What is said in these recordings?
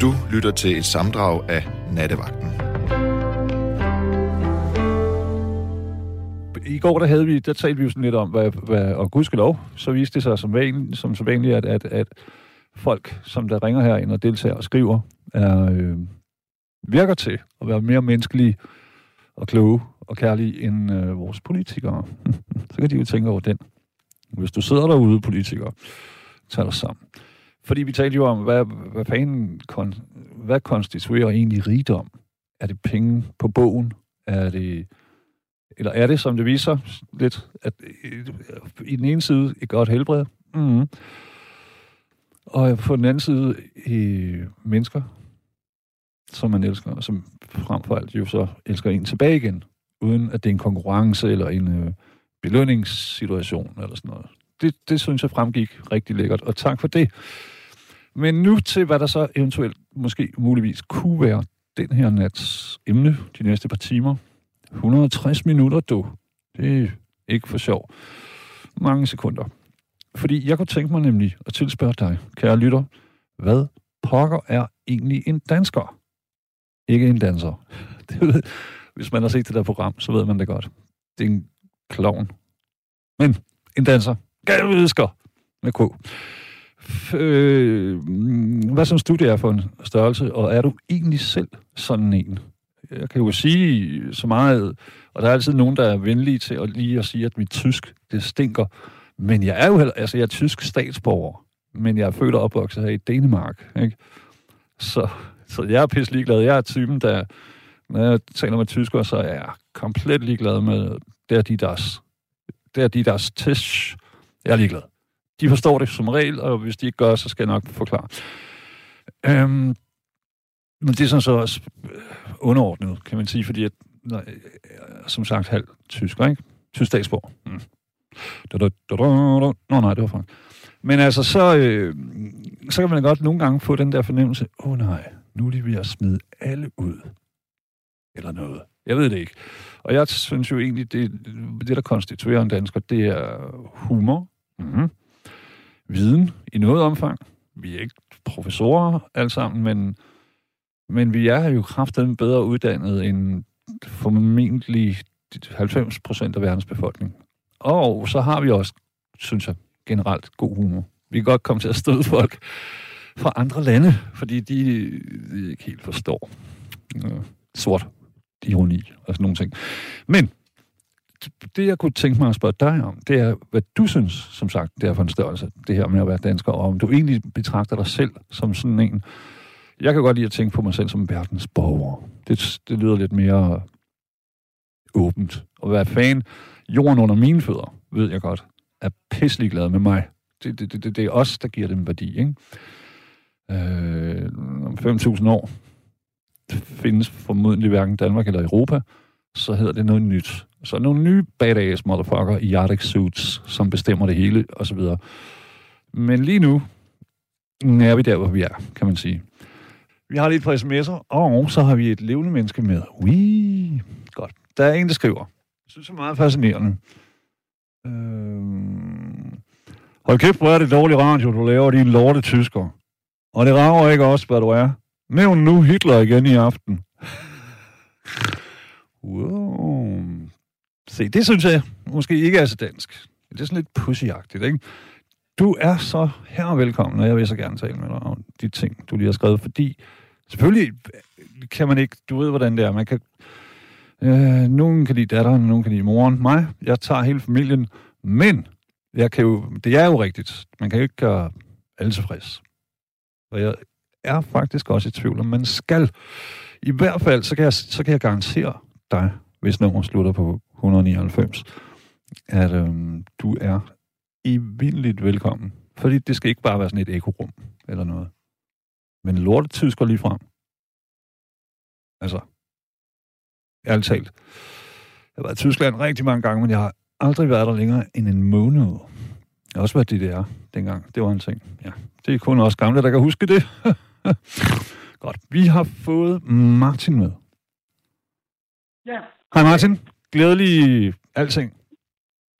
Du lytter til et samdrag af Nattevagten. I går der havde vi, der talte vi jo sådan lidt om, hvad, hvad, og gudskelov, så viste det sig som, vanligt, som så vanligt, at, at, at folk, som der ringer her ind og deltager og skriver, er, øh, virker til at være mere menneskelige og kloge og kærlige end øh, vores politikere. så kan de jo tænke over den. Hvis du sidder derude, politikere, tag dig sammen. Fordi vi talte jo om, hvad, hvad fanden kon, hvad konstituerer egentlig rigdom? Er det penge på bogen? Er det, eller er det, som det viser lidt, at øh, i den ene side et godt helbred, mm, og på den anden side i mennesker, som man elsker, og som frem for alt jo så elsker en tilbage igen, uden at det er en konkurrence eller en øh, belønningssituation eller sådan noget. Det, det synes jeg fremgik rigtig lækkert, og tak for det. Men nu til, hvad der så eventuelt, måske muligvis, kunne være den her nats emne de næste par timer. 160 minutter, du. Det er ikke for sjov. Mange sekunder. Fordi jeg kunne tænke mig nemlig at tilspørge dig, kære lytter, hvad pokker er egentlig en dansker? Ikke en danser. Det ved, hvis man har set det der program, så ved man det godt. Det er en klovn. Men en danser. Galvedsker. Med K. Øh, mm, hvad synes du, det er for en størrelse, og er du egentlig selv sådan en? Jeg kan jo sige så meget, og der er altid nogen, der er venlige til at lige at sige, at mit tysk, det stinker. Men jeg er jo heller, altså jeg er tysk statsborger, men jeg er født og opvokset her i Danmark, ikke? Så, så jeg er pisse ligeglad. Jeg er typen, der, når jeg taler med tyskere, så er jeg komplet ligeglad med, der de deres, der de deres tisch. Jeg er ligeglad. De forstår det som regel, og hvis de ikke gør, så skal jeg nok forklare. Øhm, men det er sådan så også øh, underordnet, kan man sige, fordi jeg, nej, øh, som sagt, halv tysker, ikke? Tysk statsborg. Mm. Nå nej, det var fransk. Men altså, så, øh, så kan man godt nogle gange få den der fornemmelse, åh oh, nej, nu er de ved at smide alle ud. Eller noget. Jeg ved det ikke. Og jeg synes jo egentlig, det, det der konstituerer en dansker, det er humor, mm-hmm viden i noget omfang. Vi er ikke professorer alle sammen, men, men vi er jo kraftedeme bedre uddannet end formentlig 90 procent af verdens befolkning. Og så har vi også, synes jeg, generelt god humor. Vi kan godt komme til at støde folk fra andre lande, fordi de, de ikke helt forstår øh, sort ironi og sådan nogle ting. Men Altså, det, jeg kunne tænke mig at spørge dig om, det er, hvad du synes, som sagt, det er for en størrelse, det her med at være dansker, og om du egentlig betragter dig selv som sådan en... Jeg kan godt lide at tænke på mig selv som verdensborger. Det, det lyder lidt mere åbent. Og hvad fanden, jorden under mine fødder, ved jeg godt, er pisselig glad med mig. Det, det, det, det er os, der giver dem værdi, ikke? Øh, om 5.000 år findes formodentlig hverken Danmark eller Europa, så hedder det noget nyt. Så nogle nye badass motherfucker i Yardex suits, som bestemmer det hele, og så videre. Men lige nu er vi der, hvor vi er, kan man sige. Vi har lidt på sms'er, og så har vi et levende menneske med. Ui, godt. Der er en, der skriver. Jeg synes, det er meget fascinerende. Øh... Hold kæft, hvor er det dårlig radio, du laver, din lorte tysker. Og det rager ikke også, hvad du er. Nævn nu Hitler igen i aften. wow. Se, det synes jeg måske ikke er så dansk. Det er sådan lidt pussyagtigt, ikke? Du er så her velkommen, og jeg vil så gerne tale med dig om de ting, du lige har skrevet, fordi selvfølgelig kan man ikke, du ved, hvordan det er, man kan, øh, nogen kan lide datteren, nogen kan lide moren, mig, jeg tager hele familien, men jeg kan jo, det er jo rigtigt, man kan jo ikke gøre alle tilfreds. Og jeg er faktisk også i tvivl om, man skal. I hvert fald, så kan jeg, så kan jeg garantere dig, hvis nummer slutter på 199, at øhm, du er evindeligt velkommen. Fordi det skal ikke bare være sådan et ekorum eller noget. Men lortet tysker lige frem. Altså, ærligt talt. Jeg har været i Tyskland rigtig mange gange, men jeg har aldrig været der længere end en måned. Jeg har også været DDR dengang. Det var en ting. Ja, det er kun også gamle, der kan huske det. Godt. Vi har fået Martin med. Ja. Hej Martin. Glædelig alting.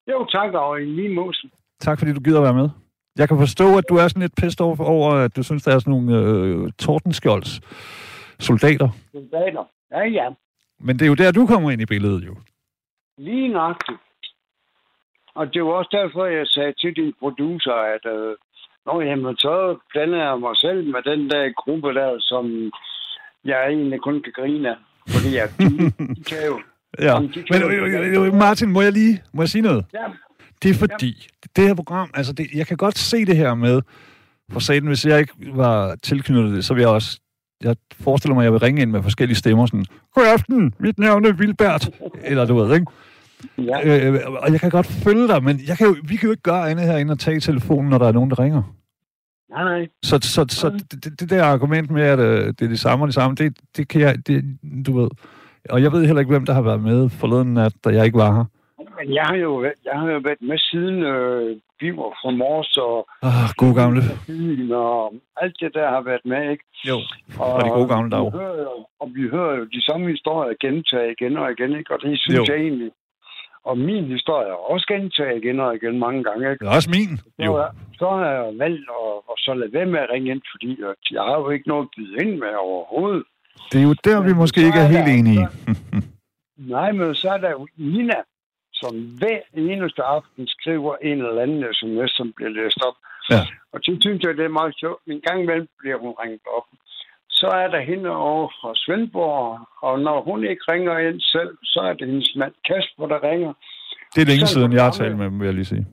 Jo, tak, og en lige måsen. Tak fordi du gider være med. Jeg kan forstå, at du er sådan lidt pissed over, over at du synes, der er sådan nogle øh, Tordenskjolds soldater. Soldater. Ja, ja. Men det er jo der, du kommer ind i billedet, jo. Lige nøjagtigt. Og det var også derfor, jeg sagde til din producer, at øh, Nå, jamen, så blander jeg mig selv med den der gruppe der, som jeg egentlig kun kan grine af. Fordi jeg, de kan jo... Ja, men jo- øh, øh, Martin, må jeg lige må jeg sige noget? Ja, Det er fordi, det her program, altså det, jeg kan godt se det her med, for satan, hvis jeg ikke var tilknyttet det, så vil jeg også, jeg forestiller mig, at jeg vil ringe ind med forskellige stemmer, sådan, God aften, mit navn er Vilbert, eller du ved, ikke? ja. Øh, og jeg kan godt følge dig, men jeg kan jo, vi kan jo ikke gøre andet herinde og tage telefonen, når der er nogen, der ringer. Nej, nej. Så, så, så det, det- det der argument med, at øh, det er det samme og det samme, det, det kan jeg, det, du ved. Og jeg ved heller ikke, hvem der har været med forleden nat, da jeg ikke var her. Men jeg har jo, jeg har jo været med siden øh, vi var fra Mors og Ah, god gamle. og alt det der har været med, ikke? Jo, fra de gode gamle dage. Og vi hører jo de samme historier gentage igen og igen, ikke? Og det synes Jo. jeg egentlig. Og min historie er også gentaget igen og igen mange gange, ikke? Det er også min. Jo. Så, så har jeg valgt at, at så lade være med at ringe ind, fordi at jeg har jo ikke noget at byde ind med overhovedet. Det er jo der, vi måske ikke er helt enige. Nej, men så er der jo Nina, som hver eneste aften skriver en eller anden sms, som bliver læst op. Ja. Og det synes jeg, det er meget sjovt. En gang imellem bliver hun ringet op. Så er der hende over fra Svendborg, og når hun ikke ringer ind selv, så er det hendes mand Kasper, der ringer. Det er længe siden, jeg har talt med dem, vil jeg lige sige.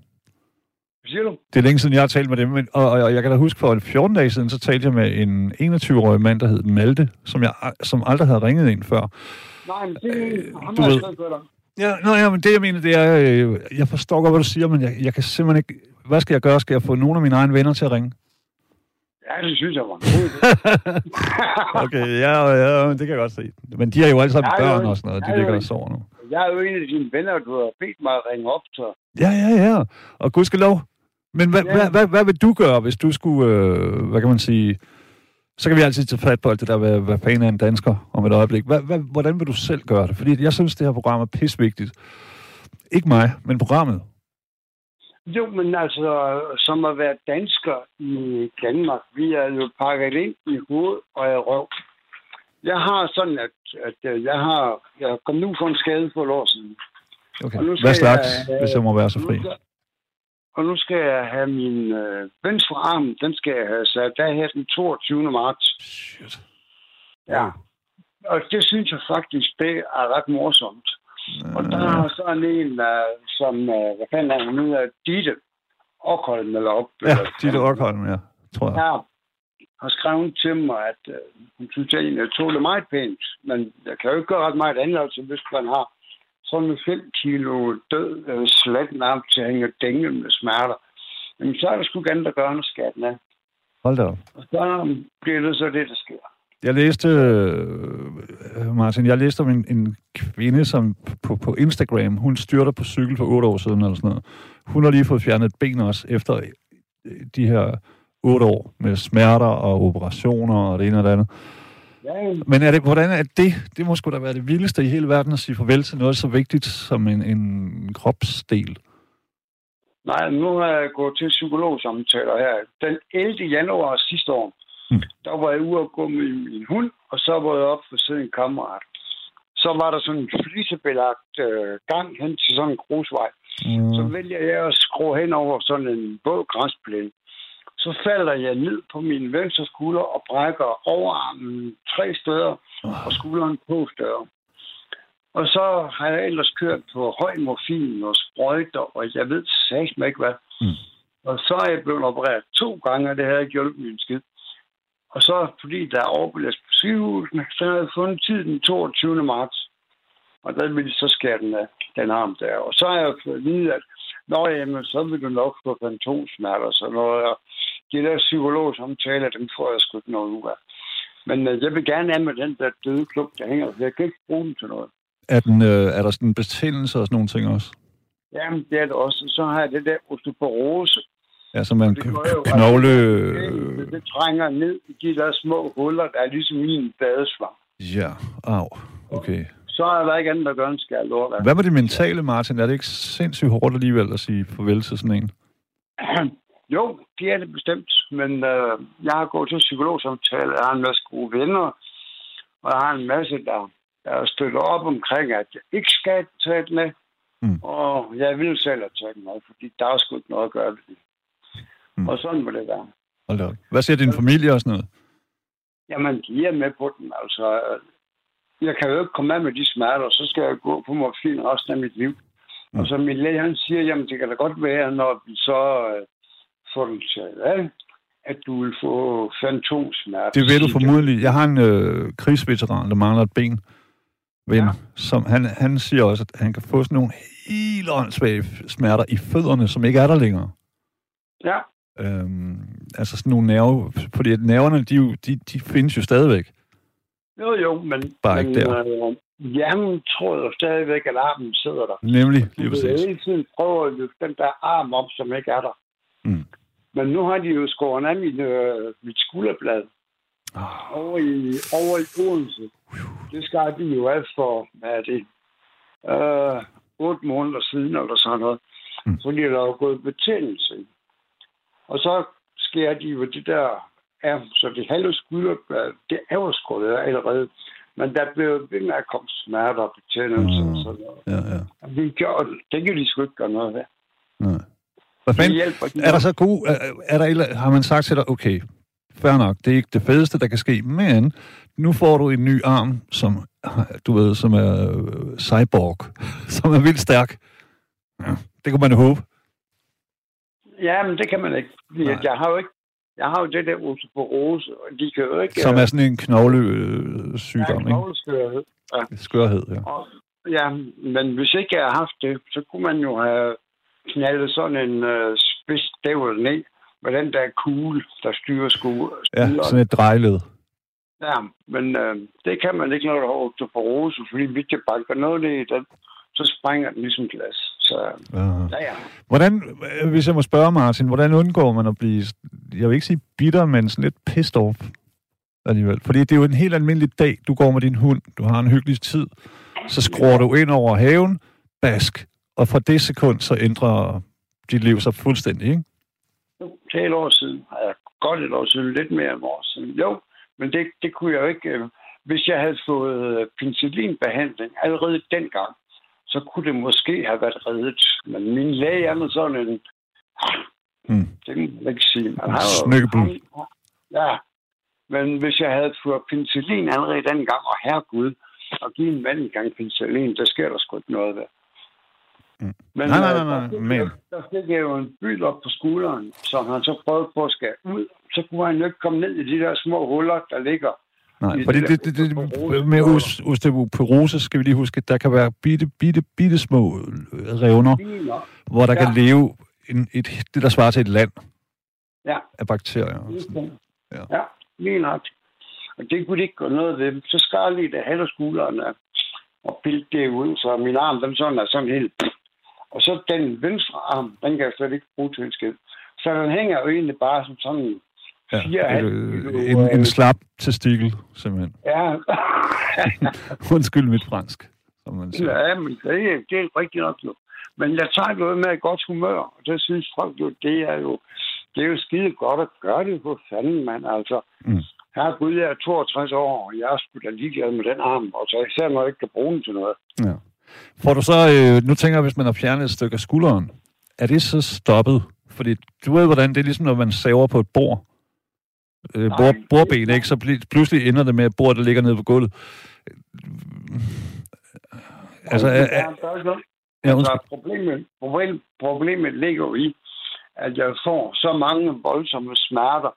Siger du? Det er længe siden, jeg har talt med dem. Men, og, og, og jeg kan da huske, for en 14 dage siden, så talte jeg med en 21-årig mand, der hed Malte, som, jeg, som aldrig havde ringet ind før. Nej, men det er ham, du ved. Ja, nå, ja, men det jeg mener, det er, øh, jeg forstår godt, hvad du siger, men jeg, jeg kan simpelthen ikke, hvad skal jeg gøre? Skal jeg få nogle af mine egne venner til at ringe? Ja, det synes jeg var en god. Okay, ja, ja, det kan jeg godt se. Men de har jo alle sammen børn jo. og sådan noget, de ligger og sover nu. Jeg er jo en af dine venner, du har bedt mig at ringe op til. Ja, ja, ja. Og gudskelov. Men hvad, Ja. hvad, hvad, hvad vil du gøre, hvis du skulle, øh, hvad kan man sige, så kan vi altid tage fat på alt det der, hvad, hvad fanden er en dansker om et øjeblik. Hvad, hvad, hvordan vil du selv gøre det? Fordi jeg synes, det her program er pisvigtigt. Ikke mig, men programmet. Jo, men altså, som at være dansker i Danmark, vi er jo pakket ind i hoved og i røv. Jeg har sådan, at, at øh, jeg har jeg kom nu for en skade for et år siden. Okay. Og nu Hvad slags, jeg, øh, hvis jeg må være så fri? Nu skal- Og nu skal jeg have min øh, venstre arm, den skal jeg have sat af her den 22. marts. Shit. Ja. Og det synes jeg faktisk, det er ret morsomt. Og der er sådan en, uh, som, uh, hvad fanden er han nu, uh, Ditte Okholm eller op. Ja, Ditte Okholm, ja, tror jeg. Ja, har skrevet til mig, at uh, hun synes, at jeg egentlig tog det meget pænt. Men jeg kan jo ikke gøre ret meget andet, altså hvis man har sådan 5 kilo død uh, slat nærmest til at hænge dænge med smerter. Jamen, så er der sgu andet at gøre, end skatten af. Hold da op. Og så bliver det så det, der sker. Jeg læste, øh, Martin, jeg læste om en, en kvinde, som på, på Instagram, hun styrter på cykel for otte år siden, eller sådan noget. Hun har lige fået fjernet et ben også, efter øh, de her otte år med smerter og operationer og det ene og det andet. Ja, Men er det, hvordan er det? Det må sgu da være det vildeste i hele verden at sige farvel til noget så vigtigt som en, en kropsdel. Nej, nu har jeg gået til psykologsamtaler her. Den 11. januar sidste år, Mm. mm. der var jeg ude og gå med min hund, og så var jeg op for siden en kammerat. Så var der sådan en flisebelagt øh, gang hen til sådan en grusvej. Mm. Så vælger jeg at skrue hen over sådan en våd græsplæne. Så falder jeg ned på min venstre skulder og brækker overarmen tre steder og skulderen to steder. Og så har jeg ellers kørt på høj morfin og sprøjter, og jeg ved sagt ikke hvad. Mm. Og så er jeg blevet opereret to gange, og det har ikke hjulpet min skid. Og så, fordi der er overbelast på sygehusene, så har jeg fundet tid den 22. marts. Og der vil de så skære den af, den arm der. Og så har jeg fået at vide, at Nå, jamen, så vil du nok få fantomsmerter, så noget. Og de der psykologsamtaler, dem får jeg sgu ikke noget ud af. Men øh, jeg vil gerne af med den der døde klub, der hænger. Jeg kan ikke bruge den til noget. Er, den, øh, er der sådan en betændelse og sådan nogle ting også? Jamen, det er det også. Så har jeg det der osteoporose. Ja, som man knogle... Det, det trænger ned i de der små huller, der er ligesom i en badesvang. ja, au. Okay. Så er der ikke andet at gøre, end skal jeg. Hvad med det mentale, Martin? Er det ikke sindssygt hårdt alligevel at sige farvel til sådan en? Jo, det er det bestemt, men øh, jeg har gået til psykologsamtale, jeg har en masse gode venner, og jeg har en masse, der, der støtter op omkring, at jeg ikke skal tage den af, mm. og jeg vil selv have taget den af, fordi der er sgu ikke noget at gøre ved det. Mm. Og sådan må det være. Hold da. Hvad siger din familie og sådan noget? Jamen, de er med på den. Altså, jeg kan jo ikke komme af med de smerter, så skal jeg gå på morfin resten af mit liv. Mm. Og så min læge, han siger, jamen det kan da godt være, når vi så øh, får den taget af, at du vil få fantomsmerter. Det ved du formodentlig. Jeg har en øh, krigsveteran, der mangler et ben. Ven, ja. som han, han siger også, at han kan få sådan nogle helt åndssvage smerter i fødderne, som ikke er der længere. Ja. Øhm, altså sådan nogle nerve... Fordi nerverne, de, de, de findes jo stadigvæk. Jo, jo, men... Bare men, ikke der. Øh, hjernen tror jo stadigvæk, at armen sidder der. Nemlig, lige præcis. præcis. hele tiden prøver at løfte den der arm op, som ikke er der. Mm. Men nu har de jo skåret af mit, øh, mit skulderblad Oh, over i, over i Odense. Det skar de jo af for, hvad er det, øh, 8 måneder siden, eller sådan noget. Mm. Fordi der er gået betændelse. Og så sker de jo det der, er, så det halve skulderblad, det er jo skåret af allerede. Men der blev ved med at komme smerter og betændelse Mm. og sådan noget. ja, ja. Det, gør, det kan de sgu ikke gøre noget ved. Nej. Hvad fanden? hjælper Er der så god... Er, er der, har man sagt til dig, okay, fair nok, det er ikke det fedeste, der kan ske, men nu får du en ny arm, som, du ved, som er øh, cyborg, som er vildt stærk. Ja, det kunne man jo håbe. Ja, men det kan man ikke. At jeg har jo ikke jeg har jo det der osteoporose, og de kan jo ikke... Som er sådan en knoglesygdom, ikke? knogleskørhed. Skørhed, ja. Og, ja, men hvis ikke jeg har haft det, så kunne man jo have knaldet sådan en øh, spids dævel ned med den der kugle, der styrer sku. Ja, sådan et drejled. ja men øh, det kan man ikke, når der har osteoporose, fordi hvis jeg banker noget ned i den, så springer den ligesom glas. Så Ja. ja, ja. Hvordan, øh, hvis jeg må spørge Martin, hvordan undgår man at blive, jeg vil ikke sige bitter, men sådan lidt pissed off alligevel? Fordi det er jo en helt almindelig dag, du går med din hund, du har en hyggelig tid, så skruer du ind over haven, bask, og fra det sekund, så ændrer dit liv sig fuldstændig, ikke? Det er et år siden. Ja, godt et år siden. Lidt mere end et år siden. Jo, men det, det kunne jeg jo ikke... øh, Hvis jeg havde fået øh, penicillinbehandling allerede dengang, så kunne det måske have været reddet. Men min læge er med sådan en... Mm. Det kan man ikke sige. Man har jo. Ja, men hvis jeg havde fået penicillin allerede dengang, og herregud, og give en mand en gang penicillin, der sker der sgu ikke noget ved. Mm. Men, Nej, nej, nej, øh, nej, der fik men- Der fik jeg jo en byld op på skulderen, som han så prøvede på at skære ud. Så kunne han jo ikke komme ned i de der små huller, der ligger. Nej, Det fordi der det, det, det, osteoporose. med os- osteoporose skal vi lige huske, der kan være bitte, bitte, bitte små øh, revner, hvor der Ja. kan leve en, et, det, der svarer til et land Ja. af bakterier. Ja. ja, lige nok. Og det kunne de ikke gøre noget ved. Så skar lige det halve skulderen af, og pilte det ud, så min arm, den sådan er sådan helt... Og så den venstre arm, den kan jeg slet ikke bruge til en skid. Så den hænger jo egentlig bare som sådan Ja, fire øh, kilo, en, øh, en slap testikel, simpelthen. Ja, Undskyld mit fransk, som man siger. ja men det er, det er rigtigt nok jo. Men jeg tager noget med et godt humør, og det synes folk jo, det er jo, det er jo skide godt at gøre det på fanden, mand. Altså, Mm. her Gud, jeg er 62 år, og jeg er sgu da ligeglad med den arm, og så især når jeg ikke kan bruge den til noget. Ja. Får du så, øh, nu tænker jeg, hvis man har fjernet et stykke af skulderen, er det så stoppet? Fordi du ved, hvordan det er ligesom, når man saver på et bord. Øh, Nej. bord, bordben, ikke? Så pl- pludselig ender det med, at bordet ligger nede på gulvet. Altså, Og er, er, ja, altså, problemet, problem, problemet ligger jo i, at jeg får så mange voldsomme smerter,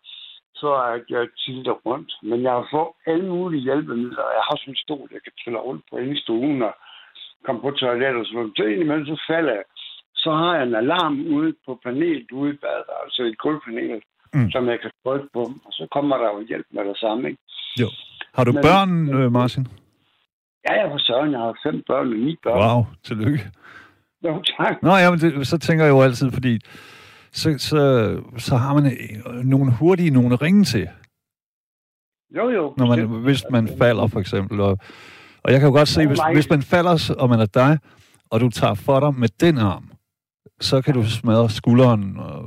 så at jeg tilter rundt. Men jeg har fået alle mulige hjælpemidler. Jeg har sådan en stol, jeg kan trille rundt på inde i stuen og komme på toilettet og sådan noget. Så indimellem så falder jeg. Så har jeg en alarm ude på panelet ude i badet, altså et gulvpanel, Mm. som jeg kan trykke på. Og så kommer der jo hjælp med det samme, ikke? Jo. Har du Men- børn, øh, Martin? Ja, jeg for søren, jeg har fem børn og ni børn. Wow, tillykke. Jo, tak. Nå, ja, men det, så tænker jeg jo altid, fordi så, så, så har man øh, nogle hurtige at ringe til, Jo, jo. når man, hvis man falder, for eksempel. Og, og jeg kan jo godt se, hvis, hvis man falder, og man er dig, og du tager for dig med den arm, så kan du smadre skulderen og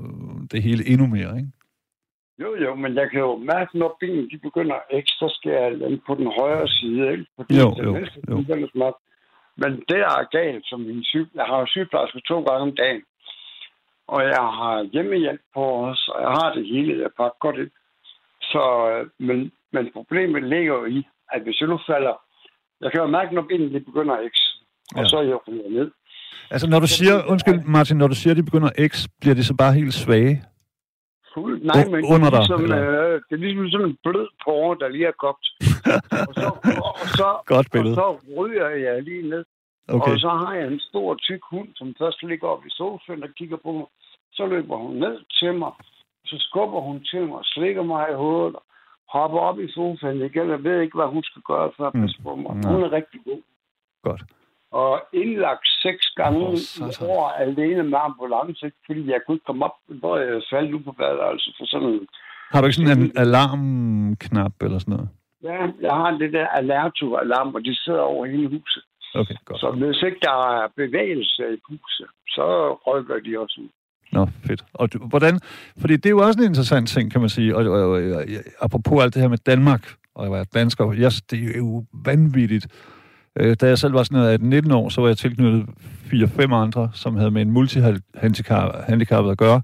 det hele endnu mere, ikke? Jo, jo, men jeg kan jo mærke, når benene de begynder ekstra skære på den højre side, ikke? Fordi Jo, den jo, venstre, jo. den smerte. Men det er galt, som min syg... Jeg har sygeplejerske to gange om dagen. Og jeg har hjemmehjælp på os, og jeg har det hele. Jeg pakker godt ind. Så, øh, men, men problemet ligger jo i, at hvis jeg nu falder... Jeg kan jo mærke, når benene de begynder at ekse. Og Ja. så er jeg jo ned. Altså, når du siger, undskyld Martin, når du siger, at de begynder X, bliver de så bare helt svage? Fuld, nej, men under det, er dig, ligesom, eller? øh, det er ligesom sådan en blød porre, der lige er kogt. og, så, og, og, så, Godt billede. og så ryger jeg lige ned. Okay. Og så har jeg en stor, tyk hund, som først ligger oppe i sofaen og kigger på mig. Så løber hun ned til mig. Så skubber hun til mig, slikker mig i hovedet, og hopper op i sofaen igen. Jeg ved ikke, hvad hun skal gøre for at Mm. passe på mig. Nej. Hun er rigtig god. Godt. Og indlagt seks gange oh, satan. over alene med ambulance, fordi jeg kunne ikke komme op, hvor jeg faldt ud på badet, altså for sådan en Har du ikke sådan en alarmknap eller sådan noget? Ja, jeg har det der alerto-alarm, og de sidder over hele huset. Okay, godt. Så hvis ikke der er bevægelse i huset, så rykker de også ud. Nå, fedt. Og du, hvordan, fordi det er jo også en interessant ting, kan man sige, og, og, og, og apropos alt det her med Danmark, og jeg var dansker, yes, det er jo vanvittigt. Øh, Da jeg selv var sådan noget 19 år, så var jeg tilknyttet 4-5 andre, som havde med en multihandicappet at gøre,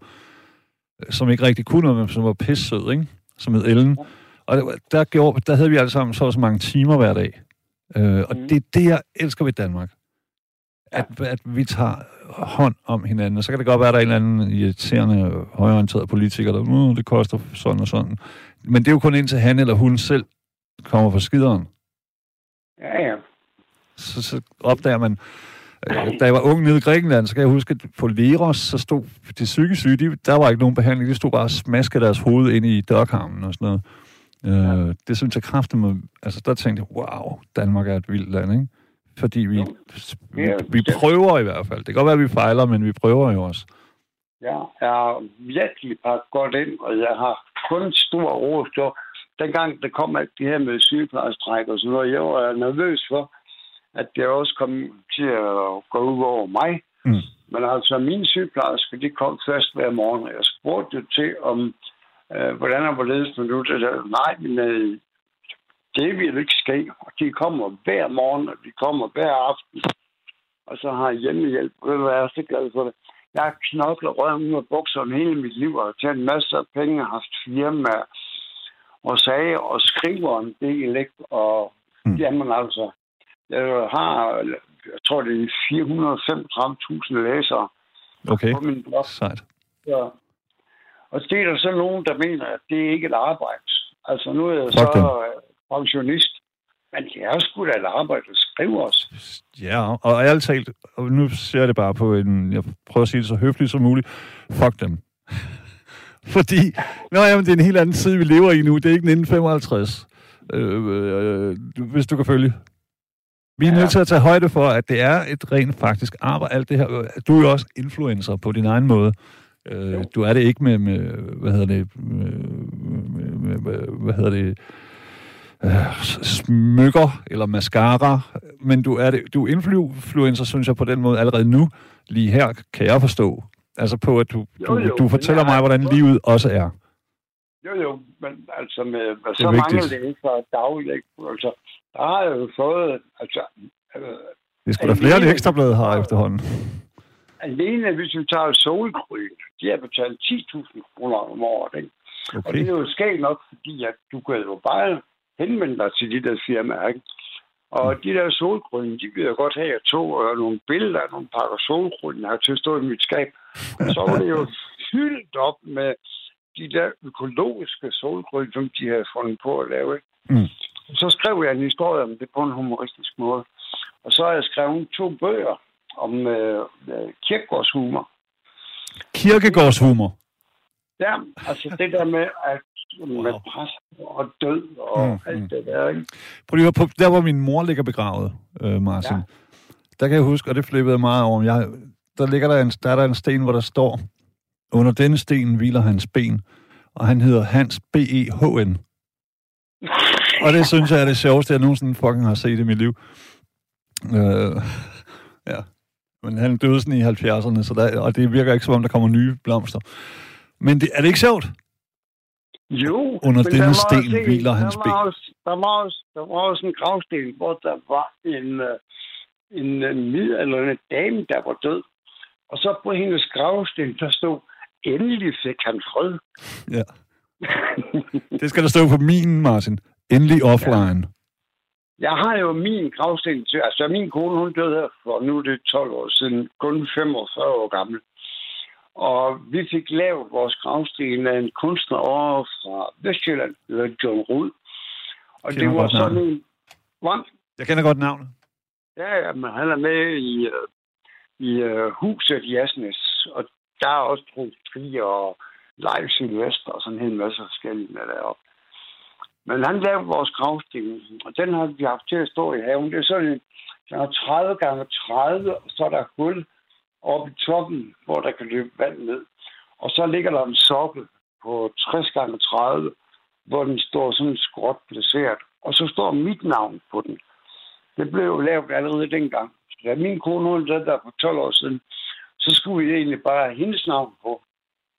øh, som ikke rigtig kunne noget, men som var pissød, ikke? Som hed Ellen. Og der, der, gjorde, der havde vi alle sammen så så mange timer hver dag. Øh, og Mhm. det er det, jeg elsker ved Danmark. At, at vi tager hånd om hinanden. Og så kan det godt være, at der er en eller anden irriterende, højorienteret politiker, der, uh, det koster sådan og sådan. Men det er jo kun indtil han eller hun selv kommer fra skideren. Ja, ja. Så, så opdager man, øh, da jeg var ung nede i Grækenland, så kan jeg huske, at på Leros, så stod de psykisk syge, de, der var ikke nogen behandling, de stod bare og smaskede deres hoved ind i dørkarmen og sådan noget. Øh, det synes jeg kraftigt, altså der tænkte jeg, wow, Danmark er et vildt land, ikke? Fordi vi, Jo. vi, Ja, vi prøver i hvert fald. Det kan godt være, at vi fejler, men vi prøver jo også. Ja, jeg har virkelig pakket godt ind, og jeg har kun stor ro for. Dengang det kom alt det her med sygeplejestræk og sådan noget, jeg var nervøs for, at det også kom til at gå ud over mig. Mm. Men altså, mine sygeplejersker, de kom først hver morgen, og jeg spurgte jo til, om øh, hvordan er hvorledes men nu det der, nej, men øh, det vil ikke ske. Og de kommer hver morgen, og de kommer hver aften. Og så har jeg hjemmehjælp. Ved du hvad, jeg er så glad for det. Jeg har knoklet røven af bukserne hele mit liv, og tjent masser af penge, har haft firmaer, og sagde og skriver en del, ikke? Og mm. jamen altså, jeg har, jeg tror det er 435.000 læsere Okay, på min blog. sejt. Ja. Og det er der så nogen, der mener, at det er ikke et arbejde. Altså nu er jeg Fuck så dem. Pensionist. Men det er sgu da et arbejde at skrive os. Ja, og ærligt talt, og nu ser jeg det bare på en, jeg prøver at sige det så høfligt som muligt, fuck dem. Fordi, nå jamen, det er en helt anden tid, vi lever i nu. Det er ikke 1955, øh, øh, hvis du kan følge. Vi er Ja. nødt til at tage højde for, at det er et rent faktisk arbejde. Alt det her. Du er jo også influencer på din egen måde. Øh, du er det ikke med, med hvad hedder det, med, med, med, hvad hedder det, øh, smykker eller mascara, men du er, det, du er influencer, synes jeg, på den måde allerede nu. Lige her kan jeg forstå. Altså på, at du, Jo, du, jo, du men fortæller mig, hvordan livet også er. Jo, jo, men altså med, med så mange vigtigt. læsere dagligt, altså, der har jeg jo fået, altså, øh, Det er sgu da flere, ekstrabladet har efterhånden. alene hvis vi tager solgrøn, de har betalt 10.000 kroner om året, ikke? Og Okay. det er jo skægt nok, fordi at du kan jo bare henvende dig til de der firmaer, ikke? Og de der solgrøn, de vil jeg godt have, at jeg tog og nogle billeder af nogle pakker solgrøn, jeg har til at stå i mit skab. Og så var det jo fyldt op med de der økologiske solgrøn, som de havde fundet på at lave. Mm. Så skrev jeg en historie om det på en humoristisk måde. Og så har jeg skrevet to bøger om øh, øh, kirkegårdshumor. Kirkegårdshumor. Ja, altså det der med, at med Wow. pres og død og Mm, alt mm. det der, ikke? Prøv lige at på, der hvor min mor ligger begravet, øh, Martin. Ja. Ja. Der kan jeg huske, og det flippede jeg meget over, jeg, der ligger der en, der er der en sten, hvor der står, under denne sten hviler hans ben, og han hedder Hans B.E.H.N. Og det synes jeg er det sjoveste, jeg nogensinde fucking har set i mit liv. Øh, ja. Men han døde sådan i 70'erne, så der, og det virker ikke som om, der kommer nye blomster. Men det, er det ikke sjovt? Jo. Under denne sten også en- hviler hans ben. også, der, var også, der var også en gravsten, hvor der var en, øh, en øh, midaldrende dame, der var død. Og så på hendes gravsten, der stod, endelig fik han fred. Ja. Det skal der stå på min, Martin. Endelig offline. Jeg har jo min gravsten til, altså min kone, hun døde her for nu er det 12 år siden, kun 45 år gammel. Og vi fik lavet vores gravsten af en kunstner over fra Vestjylland, der hedder John Rud. Og det var sådan navnet. en... Hvad? Jeg kender godt navnet. Ja, ja, men han er med i, øh, i uh, huset i Asnes, og der er også Tri og Live Sylvester og sådan en hel masse forskellige med deroppe. Men han lavede vores gravsten, og den har vi haft til at stå i haven. Det er sådan en, den er 30 gange 30, og så er der hul oppe i toppen, hvor der kan løbe vand ned. Og så ligger der en sokkel på 60 gange 30, hvor den står sådan skråt placeret. Og så står mit navn på den. Det blev jo lavet allerede dengang. Så da min kone hun døde der for 12 år siden, så skulle vi egentlig bare have hendes navn på,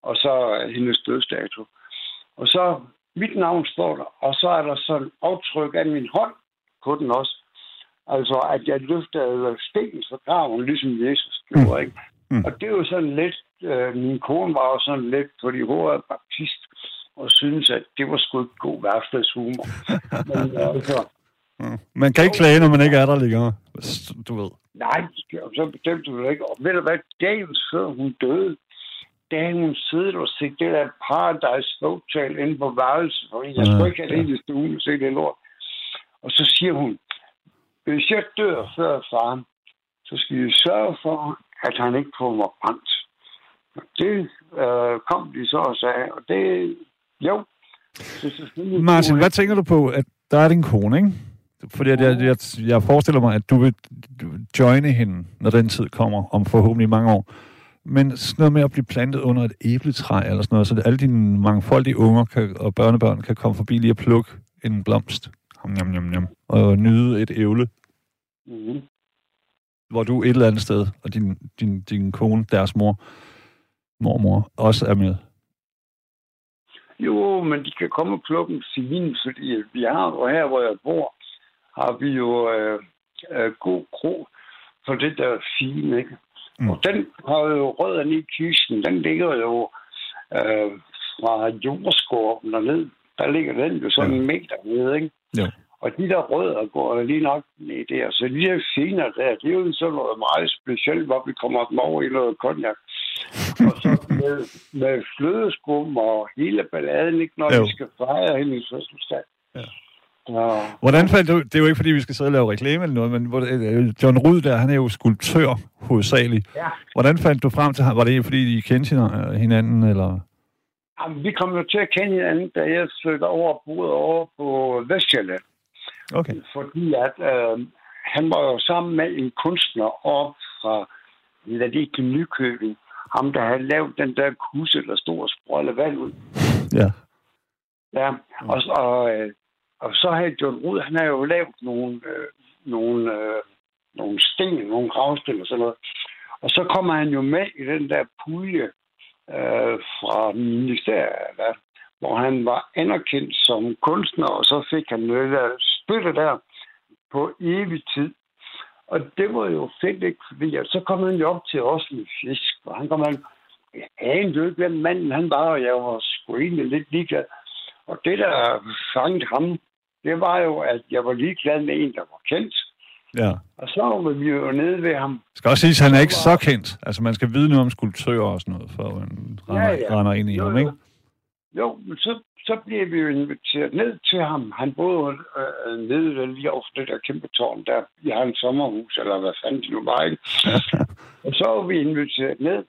og så hendes dødsdato. Og så mit navn står der, og så er der sådan aftryk af min hånd på den også. Altså, at jeg løftede sten fra graven, ligesom Jesus gjorde, ikke? Mm. Og det er jo sådan lidt, øh, min kone var jo sådan lidt, fordi hun er baptist, og synes, at det var sgu ikke god værftadshumor. Men altså, Ja. Man kan ikke klage, når man ikke er der længere. Du ved. Nej, så bestemte hun ikke. Og ved du hvad, dagen før hun døde, da hun siddet og set det der Paradise Hotel inde på værelset, for jeg skulle ikke have det i stuen og se det lort. Og så siger hun, hvis jeg dør før faren, så skal I sørge for, at han ikke får mig brændt. Og det øh, kom de så og sagde, og det, jo. Selvfølgelig Martin, hvad tænker du på, at der er din kone, ikke? Fordi jeg, jeg, jeg forestiller mig, at du vil joine hende, når den tid kommer, om forhåbentlig mange år. Men sådan noget med at blive plantet under et æbletræ eller sådan noget, så alle dine mangfoldige unger kan, og børnebørn kan komme forbi lige og plukke en blomst. Jam, jam, jam, og nyde et ævle, Mhm. hvor du et eller andet sted, og din, din, din kone, deres mor, mormor, også er med. Jo, men de kan komme og plukke dem civil, fordi vi har jo her, hvor jeg bor, har vi jo øh, øh, god kro for det der fine, ikke? Mm. Og den har jo rødderne i kysten, den ligger jo øh, fra jordskorpen derned. Der ligger den jo sådan Ja. en meter nede, ikke? Jo. Og de der rødder går lige nok ned der. Så de der finer der, det er jo sådan noget meget specielt, hvor vi kommer dem over i noget konjak. og så med, med flødeskum og hele balladen, ikke, når Jo. vi skal fejre hendes fødselsdag. Ja. Ja. Hvordan faldt du, det er jo ikke, fordi vi skal sidde og lave reklame eller noget, men hvor, øh, John Rud der, han er jo skulptør hovedsageligt. ja. Hvordan fandt du frem til ham? Var det fordi, I kendte hina- hinanden, eller? Jamen, vi kom jo til at kende hinanden, da jeg flyttede over og boede over på Vestjylland. Okay. Fordi at øh, han var jo sammen med en kunstner op fra Ladike Nykøbing. Ham, der havde lavet den der kusse, der stod og sprøjlede vand ud. Ja. Ja, og, og, øh, og så havde John Rud, han har jo lavet nogle, øh, nogle, øh, nogle sten, nogle gravsten og sådan noget. Og så kommer han jo med i den der pulje øh, fra ministeriet, hvor han var anerkendt som kunstner, og så fik han noget der støtte der på evig tid. Og det var jo fedt, ikke? Fordi at så kom han jo op til os med fisk, og han kom han, jeg anede jo ikke, hvem manden han var, og jeg var sgu egentlig lidt ligeglad. Og det, der fangede ham, det var jo, at jeg var ligeglad med en, der var kendt. ja. Og så var vi jo nede ved ham. Det skal også siges, at han er ikke så kendt. Altså, man skal vide noget om skulptører og sådan noget, for man render, Ja, ja. render ind i Jo, ham, ikke? Jo, men så, så blev vi jo inviteret ned til ham. Han boede øh, nede lige over det der kæmpe tårn der. Har en sommerhus, eller hvad fanden det nu var, ikke? og så var vi inviteret ned.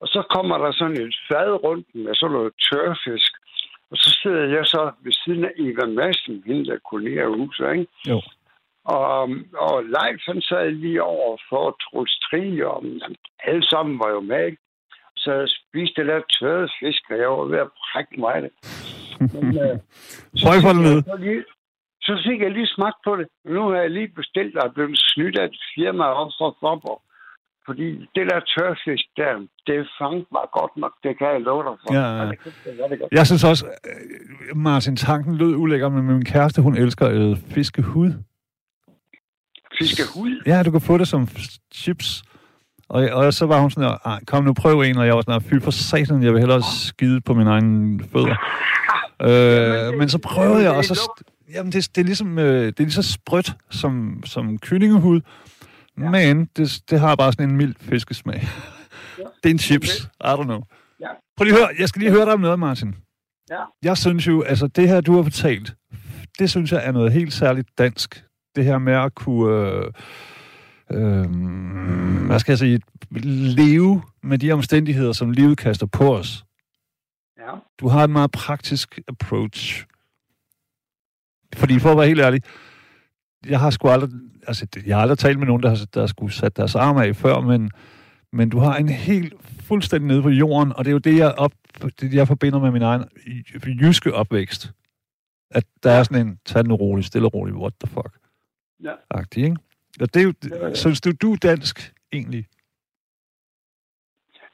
Og så kommer der sådan et fad rundt med sådan noget tørfisk. Og så sidder jeg så ved siden af Eva Madsen, hende der kolleger huset, ikke? Jo. Og, og Leif, han sad lige over for Troels Tri, og alle sammen var jo med, ikke? Så jeg spiste der tørrede fisk, og jeg var ved at brække mig det. Men, øh, så, fik jeg lige, så fik jeg lige smagt på det. Nu har jeg lige bestilt og blevet snydt af et firma op fra Forborg. Fordi det der tørfisk der, det fangt var godt nok, det kan jeg love dig for. Ja, ja. Det kan- det det. Jeg synes også, øh, Martin, tanken lød ulækker, men min kæreste, hun elsker øh, fiskehud. Fiskehud? Ja, du kan få det som chips. Og, og så var hun sådan, "Ej, kom nu prøv en, og jeg var sådan, fy for satan, jeg vil hellere skide på mine egne fødder. øh, men så prøvede jeg, og så... Jamen, det, det, er ligesom, øh, det er lige så sprødt som, som kyllingehud, ja. men det, det har bare sådan en mild fiskesmag. Ja. Det er en chips. I don't know. Ja. Prøv lige at høre, jeg skal lige høre dig om noget, Martin. Ja. Jeg synes jo, altså det her, du har fortalt, det synes jeg er noget helt særligt dansk. Det her med at kunne, øh, øh, hvad skal jeg sige, leve med de omstændigheder, som livet kaster på os. Ja. Du har en meget praktisk approach. Fordi for at være helt ærlig, jeg har sgu aldrig, altså jeg har aldrig talt med nogen, der har, der skulle sat deres arm af før, men, men du har en helt fuldstændig nede på jorden, og det er jo det, jeg, op, det, jeg forbinder med min egen jyske opvækst. At der er sådan en, tag den roligt, stille og roligt, what the fuck? Ja. Agtig, ikke? Og det er jo, synes du, du er dansk, egentlig?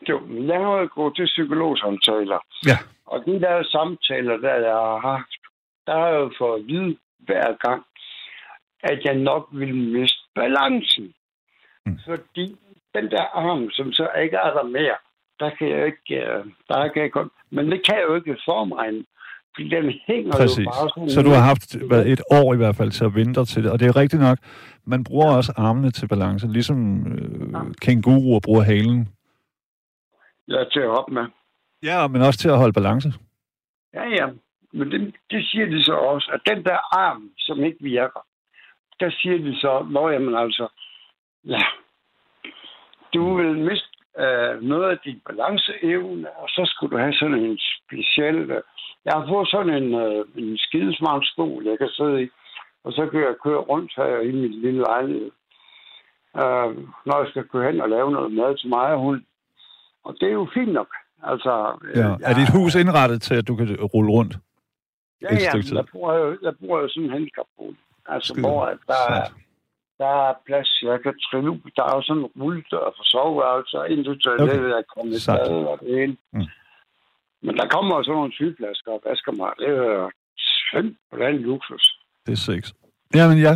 Jo, jeg har jo gået til psykologsamtaler. Ja. Og de der samtaler, der jeg har haft, der har jeg jo fået at vide hver gang, at jeg nok vil miste balancen. Mm. Fordi den der arm, som så ikke er der mere, der kan jeg ikke, øh, der kan jeg godt, men det kan jeg jo ikke mig, fordi den hænger Præcis. jo bare sådan. Så du har haft hvad, et år i hvert fald til at vinde dig til det. Og det er rigtigt nok, man bruger også armene til balance, ligesom øh, Ja. kænguruer bruger halen. Jeg er til at op med. Ja, men også til at holde balance. Ja, ja. Men det, det siger de så også, at den der arm, som ikke virker, der siger de så, hvor jamen altså, ja, du vil miste øh, noget af din balanceevne, og så skulle du have sådan en speciel... Øh, jeg har fået sådan en, øh, en skidesmart stol, jeg kan sidde i, og så kan jeg køre rundt her i min lille lejlighed. Øh, når jeg skal køre hen og lave noget mad til mig og hun. Og det er jo fint nok. Altså, øh, Ja. Er dit hus indrettet til, at du kan rulle rundt? Ja, ja, jeg bruger jo, jeg bruger jo sådan en handicapbolig. Altså, Skide hvor at der, er, der er plads, jeg kan trille ud. Der er jo sådan en rulledør for soveværelser, ind til toilettet, Okay. jeg kommer i og det hele. Mm. Men der kommer også nogle sygepladser og vasker mig. Det er simpelthen luksus. Det er sex. Jamen ja.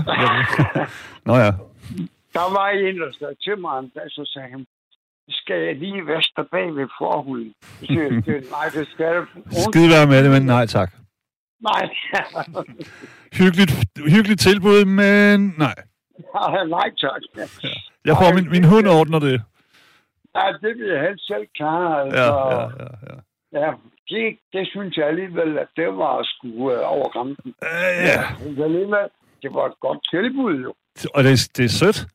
Nå ja. Der var en, der sagde til mig en dag, så sagde han, skal jeg lige vaske dig bag ved forhuden? Så siger jeg, nej, det skal jeg. Skide være med det, men nej tak. Nej, Hyggeligt, hyggeligt tilbud, men nej. nej tak. Jeg får min, min hund ordner det. Ja, det vil jeg helst selv klare. Altså. Ja, ja, ja. ja. Ja, det, det synes jeg alligevel, at det var sgu øh, over grænsen. Øh, ja. Men alligevel, det var et godt tilbud, jo. Og det, er- det er sødt.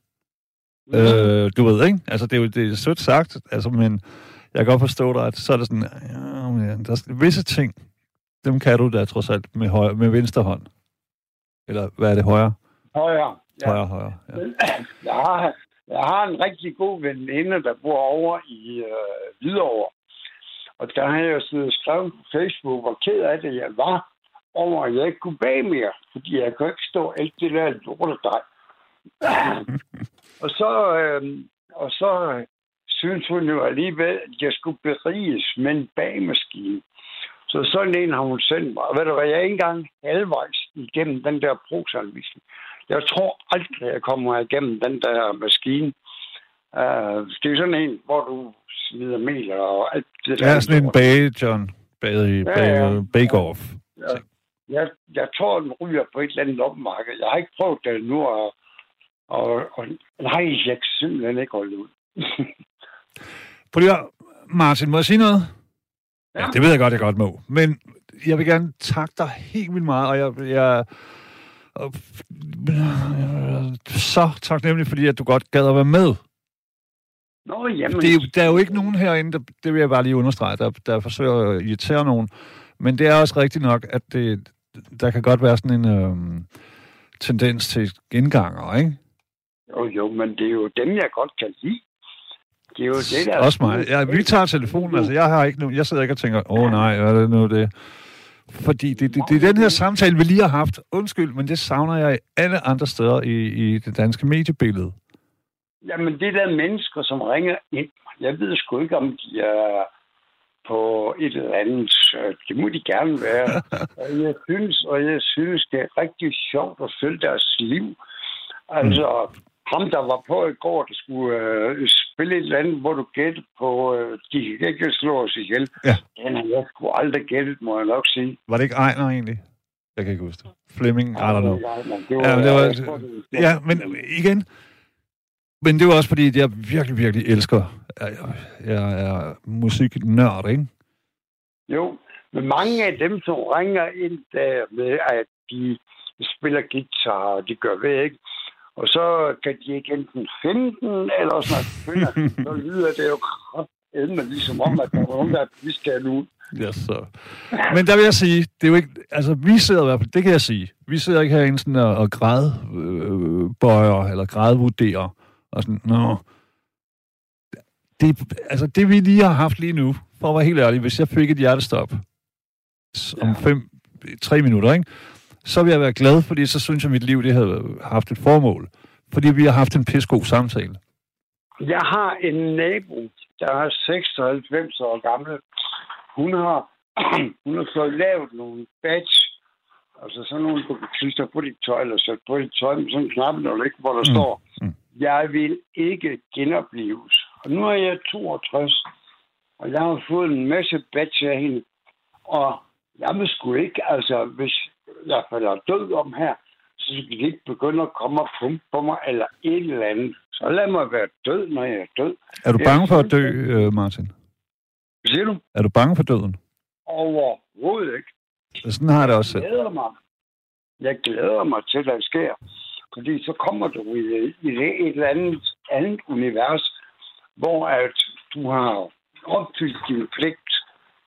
Øh, du ved, ikke? Altså, det er jo det er sødt sagt, altså, men jeg kan godt forstå dig, at så er det sådan, ja, men der er visse ting, dem kan du da trods alt med, højre, med venstre hånd. Eller hvad er det, højre? Højere. Ja. Højre, højre, ja. Jeg, har, jeg har en rigtig god veninde, der bor over i øh, Hvidovre. Og der har jeg og skrevet på Facebook, hvor ked af det jeg var, over at jeg ikke kunne bage mere. Fordi jeg kunne ikke stå alt det der lortedrej. og så, øh, og så synes hun jo alligevel, at jeg skulle beriges med en bagemaskine. Så sådan en har hun sendt mig. Og ved du hvad, jeg er ikke engang halvvejs igennem den der brugsanvisning. Jeg tror aldrig, jeg kommer igennem den der maskine. Uh, det er sådan en, hvor du smider mel og alt det der. Ja, sådan en bage, John. Bage, Ja, bage, ja. bake-off. Jeg, jeg, jeg tror, den ryger på et eller andet loppemarked. Jeg har ikke prøvet det nu, og, og, og nej, jeg kan simpelthen ikke holde ud. Prøv lige Martin, må jeg sige noget? Ja. Ja. ja, det ved jeg godt, jeg godt må. Men jeg vil gerne takke dig helt vildt meget, og jeg, jeg og, så taknemmelig, fordi at du godt gad at være med. Nå, jamen... Det er, der er jo ikke nogen herinde, der, det vil jeg bare lige understrege, der, der forsøger at irritere nogen. Men det er også rigtigt nok, at det, der kan godt være sådan en øhm, tendens til genganger, ikke? Jo, jo, men det er jo dem, jeg godt kan lide. Det er jo det, der... Også mig. Ja, vi tager telefonen, altså jeg har ikke nogen, jeg sidder ikke og tænker, åh oh, nej, hvad er det nu det? Fordi det, det, det er den her samtale, vi lige har haft. Undskyld, men det savner jeg i alle andre steder i, i det danske mediebillede. Jamen, det der mennesker, som ringer ind, jeg ved sgu ikke, om de er på et eller andet. Det må de gerne være. og jeg synes, og jeg synes, det er rigtig sjovt at følge deres liv. Altså, mm. ham, der var på i går, der skulle øh, spille et eller andet, hvor du gætter på, øh, de kan ikke slå os ihjel. Ja. Den har jeg sgu aldrig gættet, må jeg nok sige. Var det ikke Ejner egentlig? Jeg kan ikke huske det. Fleming, I don't know. Ja, men det var- Ja, men igen, men det var også fordi, jeg virkelig, virkelig elsker, jeg, jeg er musiknørd, ikke? Jo, men mange af dem, som ringer ind der med, at de spiller guitar, og de gør ved, ikke? Og så kan de ikke enten finde den, eller finder den, så lyder det jo kraftedme ligesom om, at der var nogen, der vi skal nu. Ja, så. Men der vil jeg sige, det er jo ikke, altså vi sidder i hvert fald, det kan jeg sige, vi sidder ikke herinde sådan og, og græd øh, bøjer, eller grædvurderer, og sådan, nå. Det, altså det vi lige har haft lige nu, for at være helt ærlig, hvis jeg fik et hjertestop om Ja. fem, tre minutter, ikke? så vil jeg være glad, fordi så synes jeg, at mit liv det havde haft et formål. Fordi vi har haft en pissegod samtale. Jeg har en nabo, der er 96 år gammel. Hun har, hun har fået lavet nogle badge, altså sådan nogle, klistre på dit tøj, eller sætte på dit tøj med sådan en knap, når ikke, hvor der Mm. står, Mm. Jeg vil ikke genopleves. Og nu er jeg 62, og jeg har fået en masse badge af hende, og jeg vil sgu ikke, altså hvis jeg falder død om her, så skal de ikke begynde at komme og pumpe på mig, eller et eller andet. Så lad mig være død, når jeg er død. Er du bange for at dø, øh, Martin? Hvad siger du? Er du bange for døden? Overhovedet ikke. Sådan har jeg det også selv. Jeg glæder mig. Jeg glæder mig til, at det sker. Fordi så kommer du i, i et eller andet, andet univers, hvor at du har opfyldt din pligt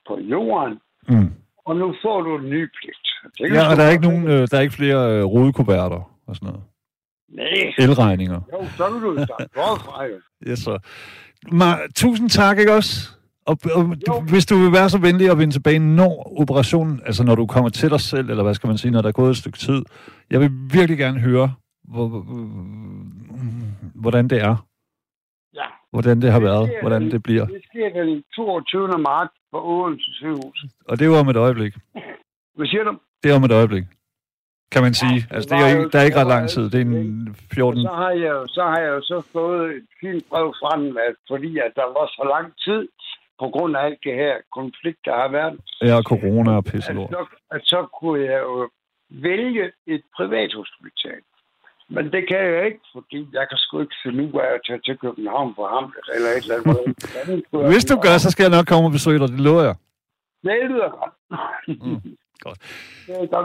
på jorden, Mm. og nu får du en ny pligt. Det Ja, og der er ikke, nogen, øh, der er ikke flere øh, rodekuverter og sådan noget. Nej, Elregninger. jo, så kan du starte forfra jo. Yes, så. Ma- tusind tak, ikke også? Og, og du, hvis du vil være så venlig at vende tilbage, når operationen, altså når du kommer til dig selv, eller hvad skal man sige, når der er gået et stykke tid. Jeg vil virkelig gerne høre, hvordan det er. Ja. Hvordan det har Det været. sker Hvordan det bliver. Det sker den 22. marts på Odense sygehus. Og det er jo om et øjeblik. Hvad siger du? Det er om et øjeblik. Kan man sige. det Altså, det var er, jo- der er ikke det ret lang tid. Det er en 14... Så har jeg, jo- så har jeg jo så fået et fint brev fra den, at fordi at der var så lang tid, på grund af alt det her konflikt, der har været, Ja, corona og at pisselort. så, at så kunne jeg jo vælge et privat hospital. Men det kan jeg ikke, fordi jeg kan sgu ikke finde ud af at tage til København for ham, eller et eller andet. Hvis du gør, så skal jeg nok komme og besøge dig. Det lover jeg. Det lyder godt. Mm, godt.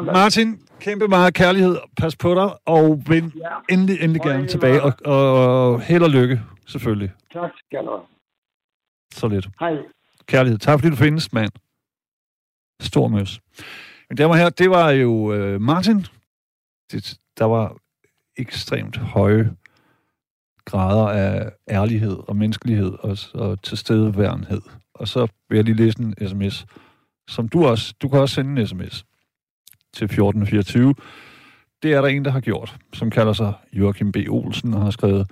Martin, kæmpe meget kærlighed. Pas på dig, og vend Ja, endelig, endelig Og gerne i tilbage. Og, og held og lykke, selvfølgelig. tak skal du have. Så lidt. Hej. Kærlighed. Tak fordi du findes, mand. Stor møs. Men damer og herrer, det var jo øh, Martin. Det, der var ekstremt høje grader af ærlighed og menneskelighed og, og tilstedeværenhed. Og så vil jeg lige læse en sms, som du også, du kan også sende en sms til 1424. Det er der en, der har gjort, som kalder sig Joachim B. Olsen og har skrevet,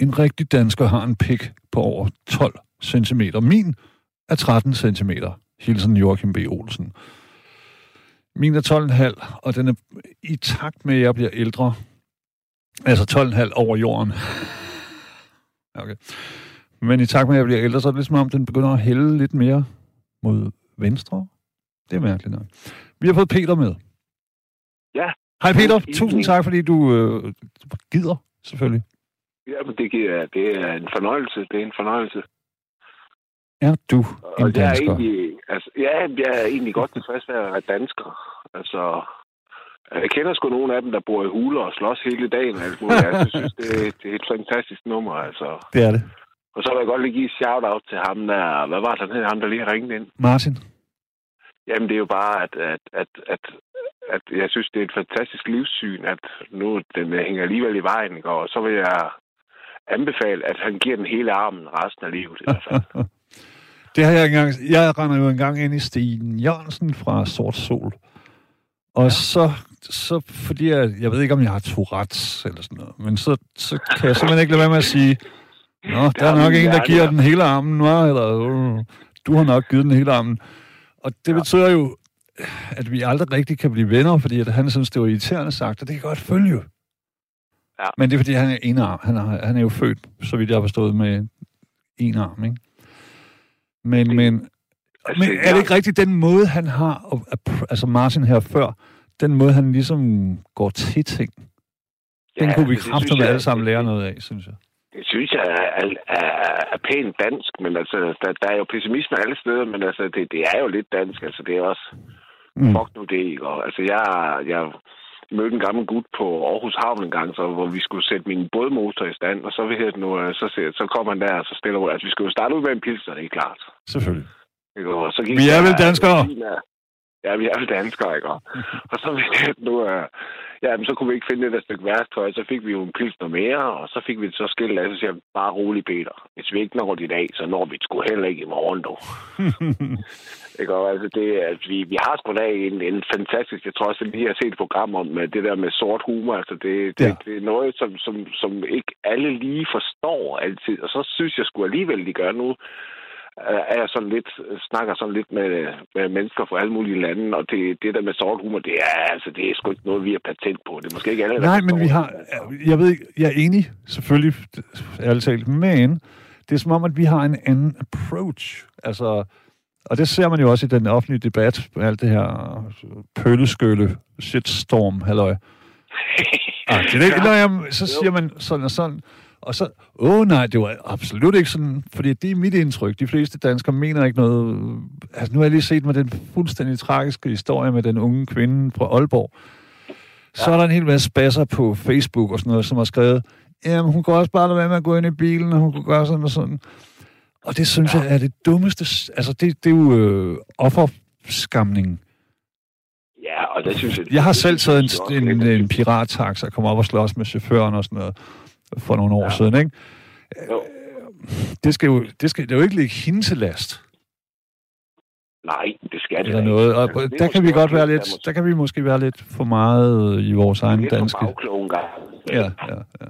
en rigtig dansker har en pik på over 12 cm. Min er 13 cm. Hilsen Joachim B. Olsen. Min er 12,5, og den er i takt med, at jeg bliver ældre. Altså 12,5 over jorden. Okay. Men i takt med, at jeg bliver ældre, så er det ligesom om, den begynder at hælde lidt mere mod venstre. Det er mærkeligt nok. Vi har fået Peter med. Ja. Hej Peter, tusind tak, fordi du øh, gider, selvfølgelig. Ja, men det, giver, det er en fornøjelse. Det er en fornøjelse. Er du en Og jeg er dansker? egentlig, altså, ja, jeg er egentlig godt tilfreds med at være dansker. Altså, jeg kender sgu nogle af dem, der bor i huler og slås hele dagen. og alt muligt. Jeg synes, det, det er et fantastisk nummer, altså. Det er det. Og så vil jeg godt lige give et shout-out til ham der, hvad var det, han ham der lige har ringet ind? Martin? Jamen, det er jo bare, at, at, at, at, at jeg synes, det er et fantastisk livssyn, at nu den hænger alligevel i vejen, og så vil jeg anbefale, at han giver den hele armen resten af livet i hvert fald. Det har jeg ikke engang... Jeg render jo engang ind i Sten Jørgensen fra Sort Sol. Og ja. så så fordi jeg, jeg ved ikke, om jeg har Tourette's eller sådan noget, men så, så kan jeg simpelthen ikke lade være med at sige, Nå, der er nok en, der giver den hele armen, hva? eller uh, du har nok givet den hele armen. Og det ja. betyder jo, at vi aldrig rigtig kan blive venner, fordi at han synes, det var irriterende sagt, og det kan godt følge. Ja. Men det er, fordi han er en arm. Han er, han er jo født, så vidt jeg har forstået, med en arm, ikke? Men, men, altså, men er det ikke rigtigt den måde, han har, altså Martin her før, den måde, han ligesom går til ting, den ja, kunne vi kraftigt alle sammen lære noget af, synes jeg. Det synes jeg er, er, er, er pænt dansk, men altså, der, der er jo pessimisme alle steder, men altså, det, det er jo lidt dansk, altså, det er også, mm. fuck nu det, ikke? Og, altså, jeg, jeg mødte en gammel gut på Aarhus Havn en gang, så, hvor vi skulle sætte min bådmotor i stand, og så, ved jeg, nu, så, så kommer han der, og så stiller altså, vi skulle jo starte ud med en pilser, det er klart. Selvfølgelig. Og så gik vi er vel danskere? Ja, vi er vel danskere, ikke? Og så nu, uh, ja, men så kunne vi ikke finde et stykke værktøj, så fik vi jo en pilsner mere, og så fik vi så skilt af, så siger jeg, bare rolig, Peter. Hvis vi ikke når det i dag, så når vi det sgu heller ikke i morgen, dog. ikke? Og altså, det, altså, vi, vi har sgu da en, en fantastisk, jeg tror også, at vi har set et program om det der med sort humor, altså det, det, ja. det er noget, som, som, som ikke alle lige forstår altid, og så synes jeg sgu alligevel, de gør nu, er jeg sådan lidt, snakker sådan lidt med, med mennesker fra alle mulige lande, og det, det der med sort humor, det er, altså, det er sgu ikke noget, vi har patent på. Det er måske ikke alle, Nej, men vi har, jeg ved ikke, jeg er enig, selvfølgelig, ærligt talt, men det er som om, at vi har en anden approach. Altså, og det ser man jo også i den offentlige debat, alt det her pølleskylle, shitstorm, halløj. ah, det er ikke, når jeg, så siger man sådan og sådan, og så, åh nej, det var absolut ikke sådan, fordi det er mit indtryk. De fleste danskere mener ikke noget... Altså, nu har jeg lige set med den fuldstændig tragiske historie med den unge kvinde fra Aalborg. Så ja. er der en hel masse spasser på Facebook og sådan noget, som har skrevet, jamen hun kan også bare lade være med at gå ind i bilen, og hun kan gøre sådan og sådan. Og det synes ja. jeg er det dummeste... Altså, det, det er jo øh, offerskamningen. Ja, og det synes jeg... Jeg har selv taget en, en, en pirattaxa og kommet op og slås med chaufføren og sådan noget for nogle år ja. siden, ikke? Jo. Det skal jo, det skal, det er jo ikke ligge hende til last. Nej, det skal det Eller noget. Og altså, der kan vi godt være lidt, der kan vi måske være lidt for meget i vores egen danske. Ja, ja, ja.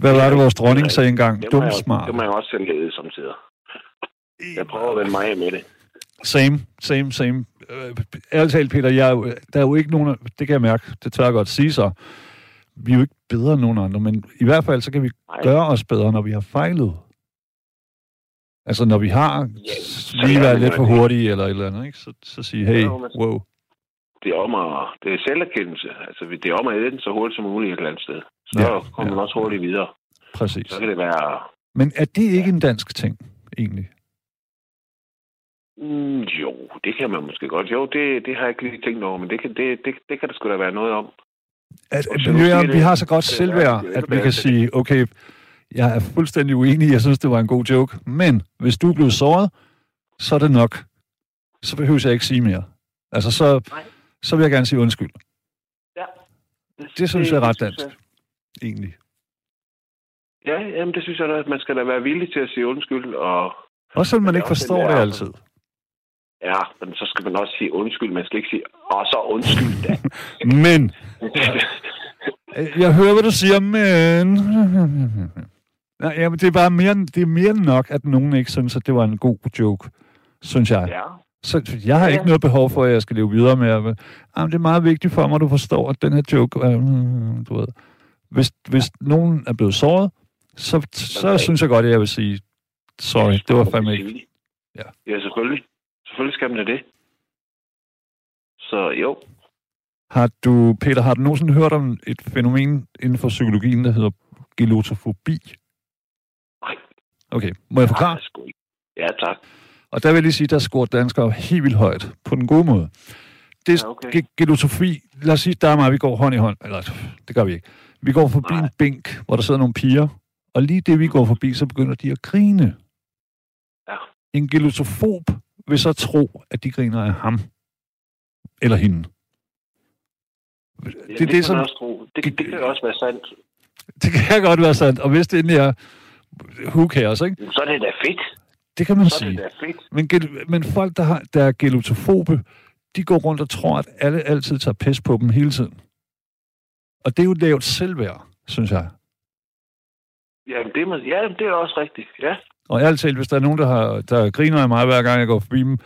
Hvad var det, vores dronning sagde engang? Dum smart. Det må jeg også selv lede som tider. Jeg prøver at vende mig med det. Same, same, same. Øh, ærligt talt, Peter, jeg, der er jo ikke nogen, det kan jeg mærke, det tør jeg godt sige så, vi er jo ikke bedre end nogen andre, men i hvert fald så kan vi Nej. gøre os bedre, når vi har fejlet. Altså, når vi har ja, lige været lidt for hurtige eller et eller andet, ikke? Så, så sige, hey, wow. Det er om at, det er selverkendelse. Altså, det er om at æde den så hurtigt som muligt et eller andet sted. Så ja, kommer ja. man også hurtigt videre. Præcis. Så kan det være... Men er det ikke ja. en dansk ting, egentlig? Mm, jo, det kan man måske godt. Jo, det, det har jeg ikke lige tænkt over, men det kan, det, det, det kan der sgu da være noget om. At, at, vi har så godt selvværd, at vi kan sige, okay, jeg er fuldstændig uenig, jeg synes, det var en god joke, men hvis du er blevet såret, så er det nok. Så behøver jeg ikke sige mere. Altså, så, så vil jeg gerne sige undskyld. Ja. Det, det synes det, jeg er ret dansk, egentlig. Ja, jamen det synes jeg da, at man skal da være villig til at sige undskyld. Og, også selvom man ikke forstår det altid. Ja, men så skal man også sige undskyld. Man skal ikke sige, og så undskyld da. men. jeg hører, hvad du siger, men... Nej, ja, men det er bare mere, det er mere nok, at nogen ikke synes, at det var en god joke, synes jeg. Ja. Så jeg har ja. ikke noget behov for, at jeg skal leve videre med. Jamen, det er meget vigtigt for mig, at du forstår, at den her joke... Øh, du ved. Hvis, hvis ja. nogen er blevet såret, så, så okay. synes jeg godt, at jeg vil sige, sorry, det var fandme ikke... Ja. ja, selvfølgelig. Selvfølgelig skal man det. Så jo. Har du, Peter, har du nogensinde hørt om et fænomen inden for psykologien, der hedder gelotofobi? Nej. Okay, må jeg forklare? Ja, tak. Og der vil jeg lige sige, der scorer danskere helt vildt højt, på den gode måde. Det ja, okay. gelotofobi, lad os sige, der er mig, vi går hånd i hånd, eller det gør vi ikke. Vi går forbi Nej. en bænk, hvor der sidder nogle piger, og lige det, vi går forbi, så begynder de at grine. Ja. En gelotofob vil så tro, at de griner af ham. Eller hende. Det, ja, det, det, det, som, også tro. Det, det kan også være sandt. Det kan godt være sandt. Og hvis det endelig er who cares, ikke? Så er det da fedt. Det kan man så sige. Det fedt. Men, men folk, der, har, der er gelotofobe, de går rundt og tror, at alle altid tager pis på dem hele tiden. Og det er jo lavt selvværd, synes jeg. Jamen, det, er, ja, det er også rigtigt. Ja. Og ærligt talt, hvis der er nogen, der, har, der griner af mig, hver gang jeg går forbi dem,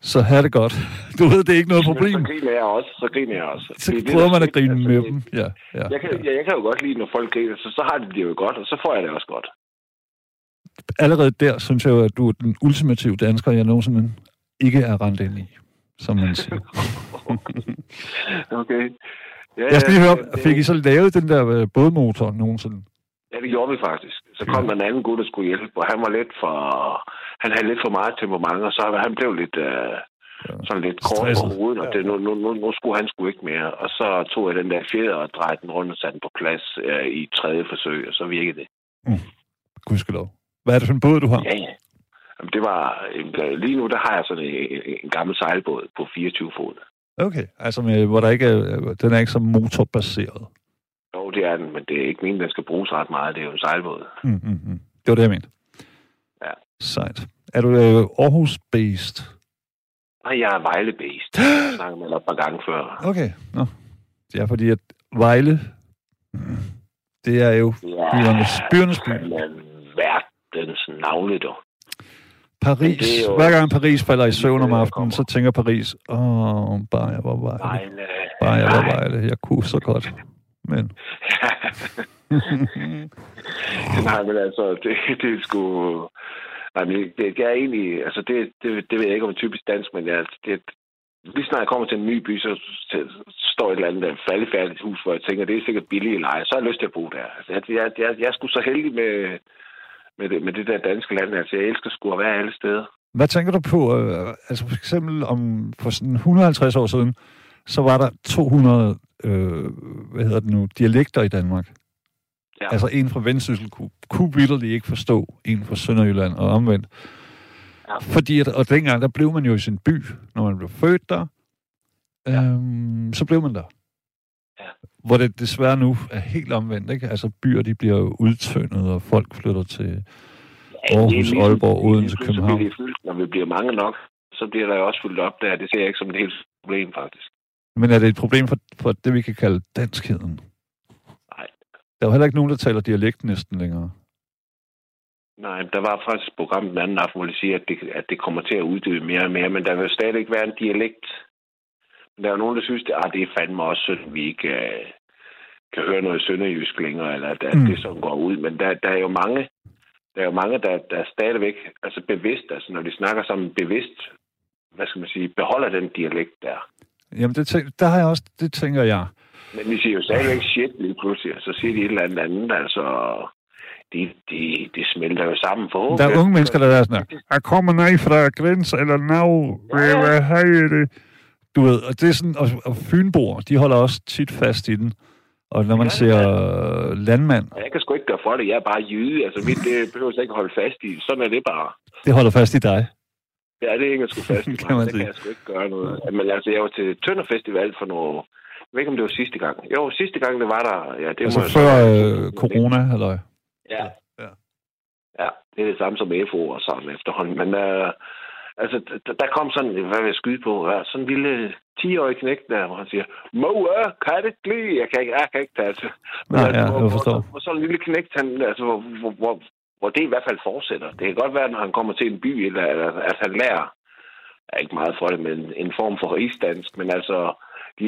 så har det godt. Du ved, det er ikke noget problem. Men så griner jeg også. Så griner jeg også. Så Det er det, prøver der man at grine Altså, med det- dem. Ja, ja, Jeg kan, ja. jeg kan jo godt lide, når folk griner, så, så har de det jo godt, og så får jeg det også godt. Allerede der synes jeg jo, at du er den ultimative dansker, jeg nogensinde ikke er rendt ind i, som man siger. Okay. Ja, Jeg skal lige høre, det- fik I så lavet den der øh, bådmotor nogensinde? Ja, det gjorde vi faktisk. Så kom der en anden gut, der skulle hjælpe, og han var lidt for... Han havde lidt for meget temperament, og så han blev lidt... Øh, sådan lidt kort på Stresset. hovedet, og det, nu, nu, nu, nu skulle han sgu ikke mere. Og så tog jeg den der fjeder og drejede den rundt og satte den på plads øh, i tredje forsøg, og så virkede det. Gudskelov. Hvad er det for en båd, du har? Ja, ja. Jamen, det var... øh, Lige nu, der har jeg sådan en, en gammel sejlbåd på 24 fod. Okay, altså med, hvor der ikke er, den er ikke så motorbaseret. Jo, det er den, men det er ikke meningen, den skal bruges ret meget. Det er jo en sejlbåd. Mm, mm, mm. Det var det, jeg mente. Ja. Sejt. Er du øh, Aarhus-based? Nej, jeg er Vejle-based. Jeg har snakket med dig et par gange før. Okay, nå. Det er fordi, at Vejle, det er jo byernes, byernes by. Men verdens navle, dog. Paris. er jo- Hver gang Paris falder i søvn om aftenen, så tænker Paris, åh, bare jeg var Vejle. Vejle. Bare jeg var Vejle. Jeg kunne så godt. Men Nej, men altså, det, det er sgu... Nej, men det, det er egentlig... Altså, det, det, det ved jeg ikke om typisk dansk, men jeg, det, lige snart jeg kommer til en ny by, så, så står et eller andet faldefærdigt hus, hvor jeg tænker, det er sikkert billige leje. Så har jeg lyst til at bo der. Altså, jeg, jeg, jeg, jeg er sgu så heldig med, med, det, med det der danske land. Altså, jeg elsker sgu at være alle steder. hvad tænker du på? Øh, altså for eksempel om for sådan 150 år siden, så var der 200, øh, hvad hedder det nu, dialekter i Danmark. Ja. Altså en fra Vendsyssel kunne, kunne vitterligt ikke forstå en fra Sønderjylland og omvendt. Ja. Fordi, at, og dengang, der blev man jo i sin by, når man blev født der, Ja. øhm, så blev man der. Ja. Hvor det desværre nu er helt omvendt, ikke? Altså byer, de bliver jo udtyndet, og folk flytter til Aarhus, det er ligesom- Aalborg, Odense, København. det fyldt. Når vi bliver mange nok, så bliver der jo også fyldt op der. Det ser jeg ikke som et helt problem, faktisk. Men er det et problem for, for det, vi kan kalde danskheden? Nej. Der er jo heller ikke nogen, der taler dialekt næsten længere. Nej, der var faktisk et program den anden aften, hvor de siger, at det, at det kommer til at uddø mere og mere, men der vil stadig være en dialekt. Men der er jo nogen, der synes, at ah, det er fandme også synd, at vi ikke uh, kan høre noget sønderjysk længere, eller at, at Mm. det som går ud. Men der, der er jo mange, der er jo mange, der, der er stadigvæk altså bevidst, altså når de snakker sammen bevidst, hvad skal man sige, beholder den dialekt der. Jamen, det, tænk, der har jeg også, det tænker jeg. Men vi siger jo stadigvæk shit lige pludselig, og så siger de et eller andet andet, altså de, de, de smelter jo sammen for Der er unge mennesker, der er sådan her, jeg kommer ned fra Grins eller Nav, hvad, har I det? Du ved, og det er sådan, og, og Fynboer, de holder også tit fast i den. Og når man ser øh, landmand, Jeg kan sgu ikke gøre for det. Jeg er bare jyde. Altså, mit, det behøver jeg ikke at holde fast i. Sådan er det bare. det holder fast i dig. Ja, det hænger sgu fast Kan man Det sige. kan jeg sgu ikke gøre noget. Men altså, jeg var til Tønder Festival for nogle... Jeg ved ikke, om det var sidste gang. Jo, sidste gang, det var der... Ja, det Altså må før øh, corona, eller Ja. Ja. Ja, det er det samme som FO og sådan efterhånden. Men øh, altså, der kom sådan, hvad vil jeg skyde på, ja, sådan en lille 10-årig knægt der, hvor han siger, Mor, kan det ikke lide? Jeg kan ikke, jeg kan ikke tage det. Men Nej, altså, ja, hvor, jeg forstår. Hvor, hvor, sådan en lille knægt, han, altså, hvor, hvor, hvor, hvor det i hvert fald fortsætter. Det kan godt være, når han kommer til en by, eller, at han lærer, er ikke meget for det, men en form for rigsdansk, men altså, de,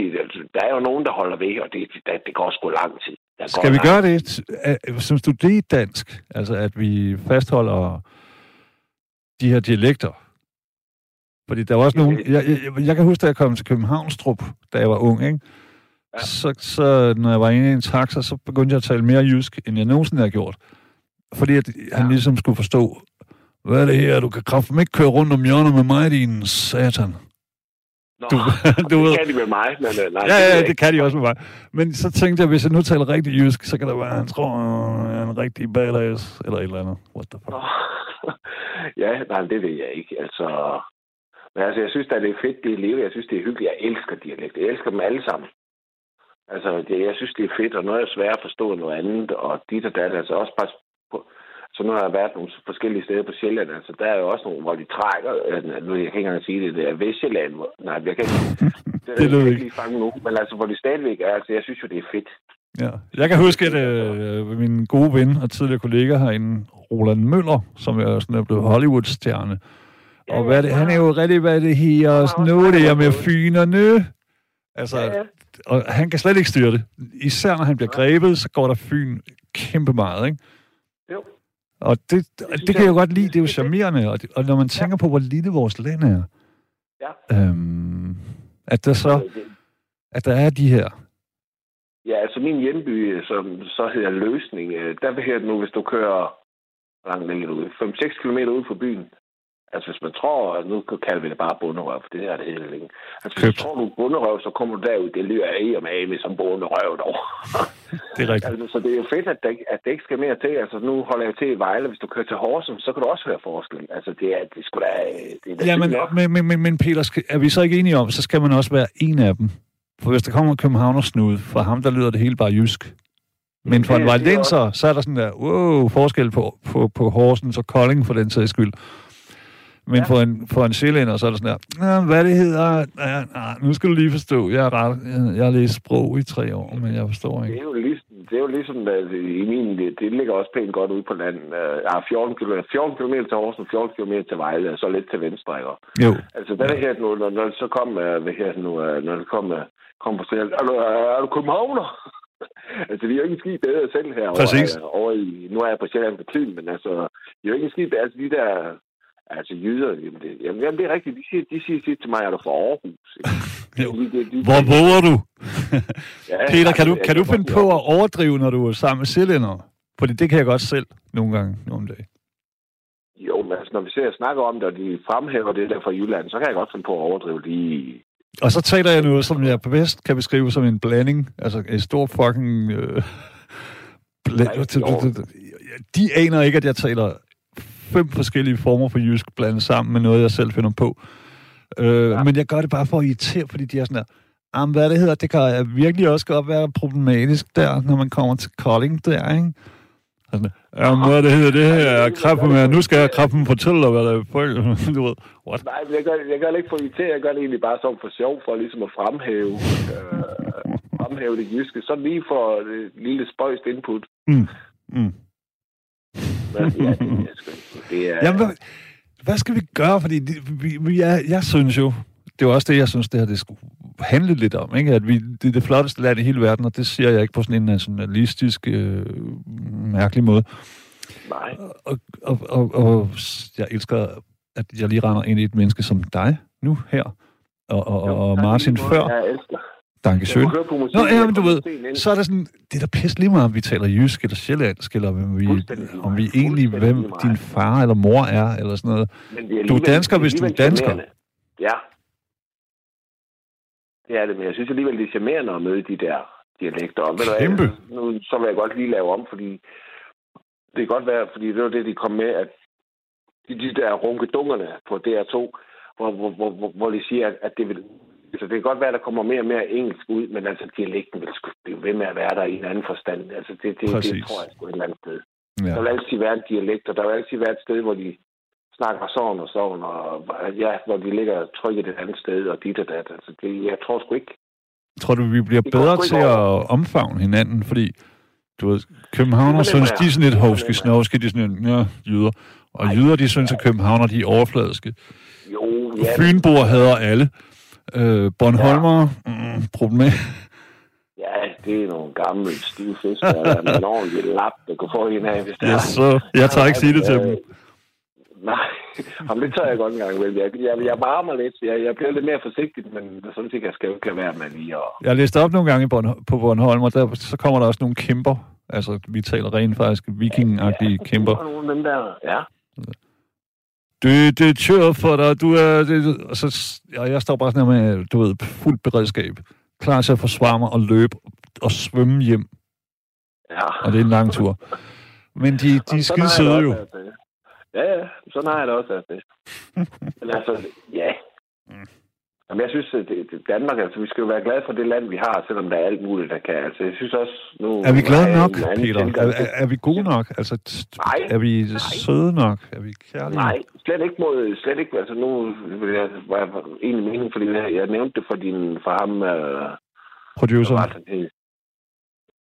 der er jo nogen, der holder ved, og det, det, det går sgu lang tid. Der Skal vi gøre det? øh, Synes du, det er dansk? Altså, at vi fastholder de her dialekter? Fordi der var også nogle... Jeg, jeg, jeg kan huske, da jeg kom til Københavnstrup, da jeg var ung, ikke? Ja. Så, så når jeg var inde i en taxa, så begyndte jeg at tale mere jysk, end jeg nogensinde havde gjort. Fordi at han ligesom skulle forstå, hvad er det her? Du kan kraften ikke køre rundt om hjørnet med mig, din satan. Nå, Du, du ved, det kan de med mig, men øh, nej. Ja, ved ja, det ikke. kan de også med mig. Men så tænkte jeg, hvis jeg nu taler rigtig jysk, så kan der være, at han tror, at jeg er en rigtig badass, eller et eller andet. What the fuck? Nå. ja, nej, det ved jeg ikke. Altså, men altså, jeg synes, at det er fedt, det er levet. Jeg synes, det er hyggeligt. Jeg elsker dialekt. Jeg elsker dem alle sammen. Altså, det, jeg synes, det er fedt, og noget er svært at forstå noget andet, og dit og dat. Altså, også på, Så nu har jeg været nogle forskellige steder på Sjælland. Altså, der er jo også nogle, hvor de trækker. Øh, nu jeg kan ikke engang sige det. Det er Vestjylland. Hvor, nej, jeg kan ikke, det, Det jeg kan ikke. lige fange nu. Men altså, hvor de stadigvæk er. Altså, jeg synes jo, det er fedt. Ja. Jeg kan huske, at øh, min gode ven og tidligere kollega herinde, Roland Møller, som er sådan er blevet Hollywood-stjerne. Og hvad det, han er jo rigtig, hvad det her, og sådan noget, det er med fynerne. Altså, Ja, ja. og han kan slet ikke styre det. Især når han bliver grebet, så går der fyn kæmpe meget, ikke? Jo. Og det, det, det kan jeg jo jeg- godt lide, det er jo er charmerende. Og, det, og når man tænker på, hvor lille vores land er, Ja. øhm, at der så, Det- at der er de her. Ja, altså min hjemby, som så hedder Løsning, øh, der vil her nu, hvis du kører langt ligger du ud, 5-6 km ud fra byen. Altså hvis man tror, at nu kalder vi det bare bunderøv, for det er det hele ikke. Altså hvis Købt. du tror, du er bunderøv, så kommer du derud, det lyder af og med med som bunderøv dog. Det er rigtigt. altså, så det er jo fedt, at ikke- at det ikke skal mere til. Altså nu holder jeg til i Vejle, hvis du kører til Horsens, så kan du også høre forskel. Altså det er, det sgu da... Det er Ja, men, men, men, men, men Peter, skal, er vi så ikke enige om, så skal man også være en af dem? For hvis der kommer en københavnersnud, for ham der lyder det hele bare jysk. Men for en det er vejlenser, så er der sådan der, wow, forskel på, på, på Horsens og Kolding for den sags skyld. Men Ja. for, en, for en sjællænder, så er der sådan "Nå, hvad det hedder, ja, nej, nu skal du lige forstå, jeg har, ret, jeg, har læst sprog i tre år, men jeg forstår Det ikke. er jo ligesom, det er jo ligesom at i min, det, det ligger også pænt godt ude på landet. Øh, Jeg har 14 km, 14 km til Horsens, 14 km til Vejle, og så lidt til venstre, ikke? Jo, Altså, der er her nu, når, når det så kom, uh, hvad her nu, uh, når det kom, kom på selv, er du, er du københavner? altså, vi er jo ikke en skib bedre selv her. Præcis. Over, over i, nu er jeg på Sjælland for tiden, men altså, vi er jo ikke en skib, altså de der, altså jyder, jamen det, jamen, det er rigtigt, de siger, de siger tit til mig, er du fra Aarhus? Ikke? Jo. De, de, de, hvor våger du? Ja, Peter, kan du, kan du finde på at overdrive, når du er sammen med sjællændere? Fordi det kan jeg godt selv nogle gange, nogle dage. Jo, men altså, når vi ser og snakker om det, og de fremhæver det der fra Jylland, så kan jeg godt finde på at overdrive lige... Og så taler jeg noget, som jeg bedst kan beskrive som en blanding. Altså en stor fucking... Øh, bla- de aner ikke, at jeg taler fem forskellige former for jysk blandet sammen med noget, jeg selv finder på. Øh, ja. Men jeg gør det bare for at irritere, fordi de er sådan der, Jamen, hvad det hedder, det kan virkelig også godt være problematisk der, når man kommer til Kolding der, ikke? Sådan, Jamen, hvad det hedder, det her er kraften med, nu skal jeg kraften fortælle dig, hvad der er du ved, what? Nej, men jeg gør, jeg gør det ikke for irritere, jeg gør det egentlig bare som for sjov, for ligesom at fremhæve, øh, fremhæve det jyske. Så lige for et lille spøjst input. Mm. Mm. Ja, det, er, det er... Jamen, hvad, hvad skal vi gøre? Fordi det, vi, vi, jeg, jeg synes jo, det er jo også det, jeg synes, det her det skulle handle lidt om, ikke? at vi, det er det flotteste land i hele verden, og det siger jeg ikke på sådan en nationalistisk, øh, mærkelig måde. Nej. Og, og, og, og jeg elsker, at jeg lige render ind i et menneske som dig nu her, og, og, og, og Martin før. Jeg elsker. Danke Jeg på musik, Nå, ja, men du ved, så er det sådan, det er da pisse lige meget, om vi taler jysk eller sjællandsk, eller hvem vi, om vi egentlig, hvem din far eller mor er, eller sådan noget. Er Du er dansker, hvis du er dansker. Ja. Det er det, men jeg synes alligevel, det er charmerende at møde de der dialekter. Og hvad, Kæmpe. Nu så vil jeg godt lige lave om, fordi det kan godt være, fordi det var det, de kom med, at de, de der runkedungerne på DR2, hvor, hvor, hvor, hvor, hvor de siger, at, at det vil... Så det kan godt være, at der kommer mere og mere engelsk ud, men altså dialekten vil sgu blive ved med at være der i en anden forstand. Altså det, det, det tror jeg sgu et eller andet sted. Ja. Der vil altid være en dialekt, og der vil altid være et sted, hvor de snakker sådan og sådan, og ja, hvor de ligger trykket et andet sted, og dit og dat. Altså, det, jeg tror sgu ikke. Tror du, vi bliver Det bedre til at omfavne hinanden? Fordi, du ved, københavner synes, de er sådan lidt hovske, snovske, de er sådan lidt, ja, jyder. Og Ej. jyder, de synes, at københavner, de er overfladiske. Jo, ja, Fynboer hader alle. Øh, Bornholmer, mm, problem. ja, det er nogle gamle stive fiskere, der med en ordentlig lap, der kan få en af, hvis det Ja, så jeg tager ikke sige det til dem. Nej, Jamen, det tør jeg godt en gang. Vel. Jeg, jeg, jeg varmer lidt. Jeg, jeg bliver lidt mere forsigtig, men sådan set, jeg skal jo ikke være med lige at... Jeg læste op nogle gange på Bornholm, og der, så kommer der også nogle kæmper. Altså, vi taler rent faktisk vikingagtige kæmper. Der er nogle af dem der, ja. Det, det tør for dig, du er... Det, og så, ja, jeg står bare sådan her med, du ved, fuldt beredskab. Klar til at forsvare mig og løbe og svømme hjem. ja. Og det er en lang tur. Men de, de er skide søde jo. Ja, ja. Sådan har jeg det også haft det. Men altså, ja. Jamen, jeg synes, at Danmark, altså, vi skal jo være glade for det land, vi har, selvom der er alt muligt, der kan. Altså, jeg synes også... Nu, Er vi glade nok, en anden Peter? Er, er, er vi gode nok? Altså, Nej, er vi nej. søde nok? Er vi kærlige Nej, slet ikke mod, slet ikke, altså nu jeg, var jeg egentlig mening, fordi jeg, jeg nævnte det for, din, for ham, øh, Producer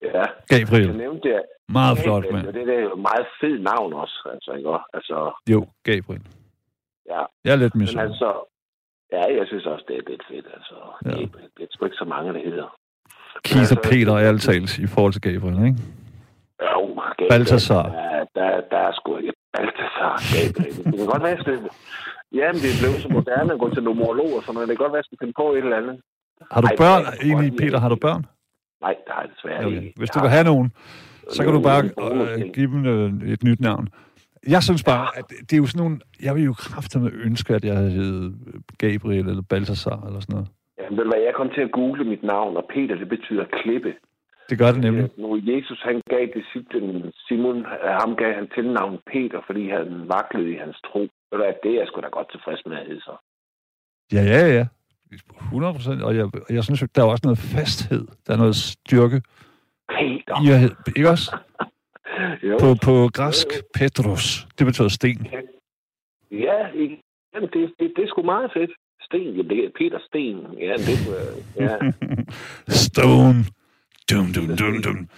Ja, Gabriel. jeg nævnte det. Meget flot, Gabriel, mand. og Det, det er jo et meget fed navn også, altså, ikke? Altså, Jo, Gabriel. ja, Jeg er lidt misundelig. altså, ja, jeg synes også, det er lidt fedt, altså. Ja. Det, det er sgu ikke så mange, der hedder. Keith og altså, Peter er alt talt i forhold til Gabriel, ikke? Jo, Gabriel, Balthasar. Der, der, der er sgu ikke Balthasar, Gabriel. Det kan godt være, at jamen, det er blevet så moderne at gå til numerolog og sådan noget. Det kan godt være, at jeg skal finde på et eller andet. Har du Ej, børn? er Egentlig, Peter, har du børn? Nej, det har jeg desværre Okay. ikke. Hvis du vil have nogen, så kan du bare øh, give dem øh, et nyt navn. Jeg synes bare, at det er jo sådan nogle... Jeg vil jo kraftedeme ønske, at jeg hed Gabriel eller Balthasar eller sådan noget. Jamen, ved jeg kom til at google mit navn, og Peter, det betyder klippe. Det gør det nemlig. Nu Jesus, han gav disciplen Simon, øh, ham gav han tilnavn Peter, fordi han vaklede i hans tro. Hvad, det er jeg sgu da godt tilfreds med at hedde så. Ja, ja, ja. 100 procent. Og jeg, og jeg synes, der er også noget fasthed. Der er noget styrke Peter! i at. Ikke også? Jo. På, på græsk, Petros. Det betyder sten. Ja? Jamen, det, det, det er sgu meget fedt. Sten, ja, det er Peter Sten. Ja, det øh, ja. Stone. Dum, dum, dum, dum.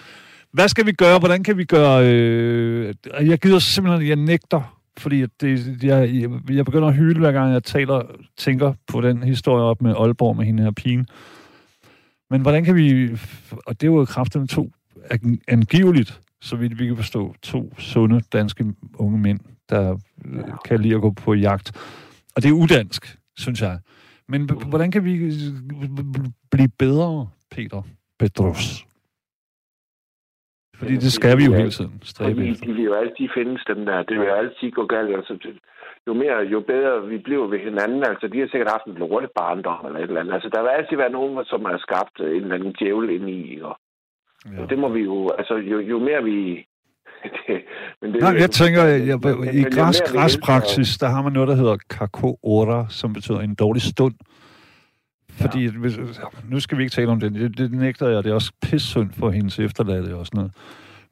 Hvad skal vi gøre? Hvordan kan vi gøre... Øh... Jeg gider simpelthen... Jeg nægter, fordi det, jeg, jeg begynder at hyle, hver gang jeg taler, tænker på den historie op med Aalborg med hende her pigen. Men hvordan kan vi... Og det er jo kraftigt to an- angiveligt, så vidt vi kan forstå, to sunde danske unge mænd, der øh, kan lide at gå på jagt. Og det er udansk, synes jeg. Men hvordan kan vi blive bedre, Peter Petros? Fordi det skal vi jo hele tiden stræbe efter. de vil jo altid findes, dem der. Det vil jo altid gå galt. Altså, jo mere, jo bedre vi bliver ved hinanden. Altså, de har sikkert haft en lortet barndom eller et eller andet. Altså, der vil altid være nogen, som har skabt øh, en eller anden djævel ind i. Og, Ja. og det må vi jo... Altså, jo, jo mere vi... det, men det, Nej, jeg tænker, jeg, men- men i græsk græspraksis, der har man noget, der hedder kako ora, som betyder en dårlig stund. Fordi, hvis, nu skal vi ikke tale om det, det, det nægter jeg, det er også pissynd for hendes efterladte og sådan noget.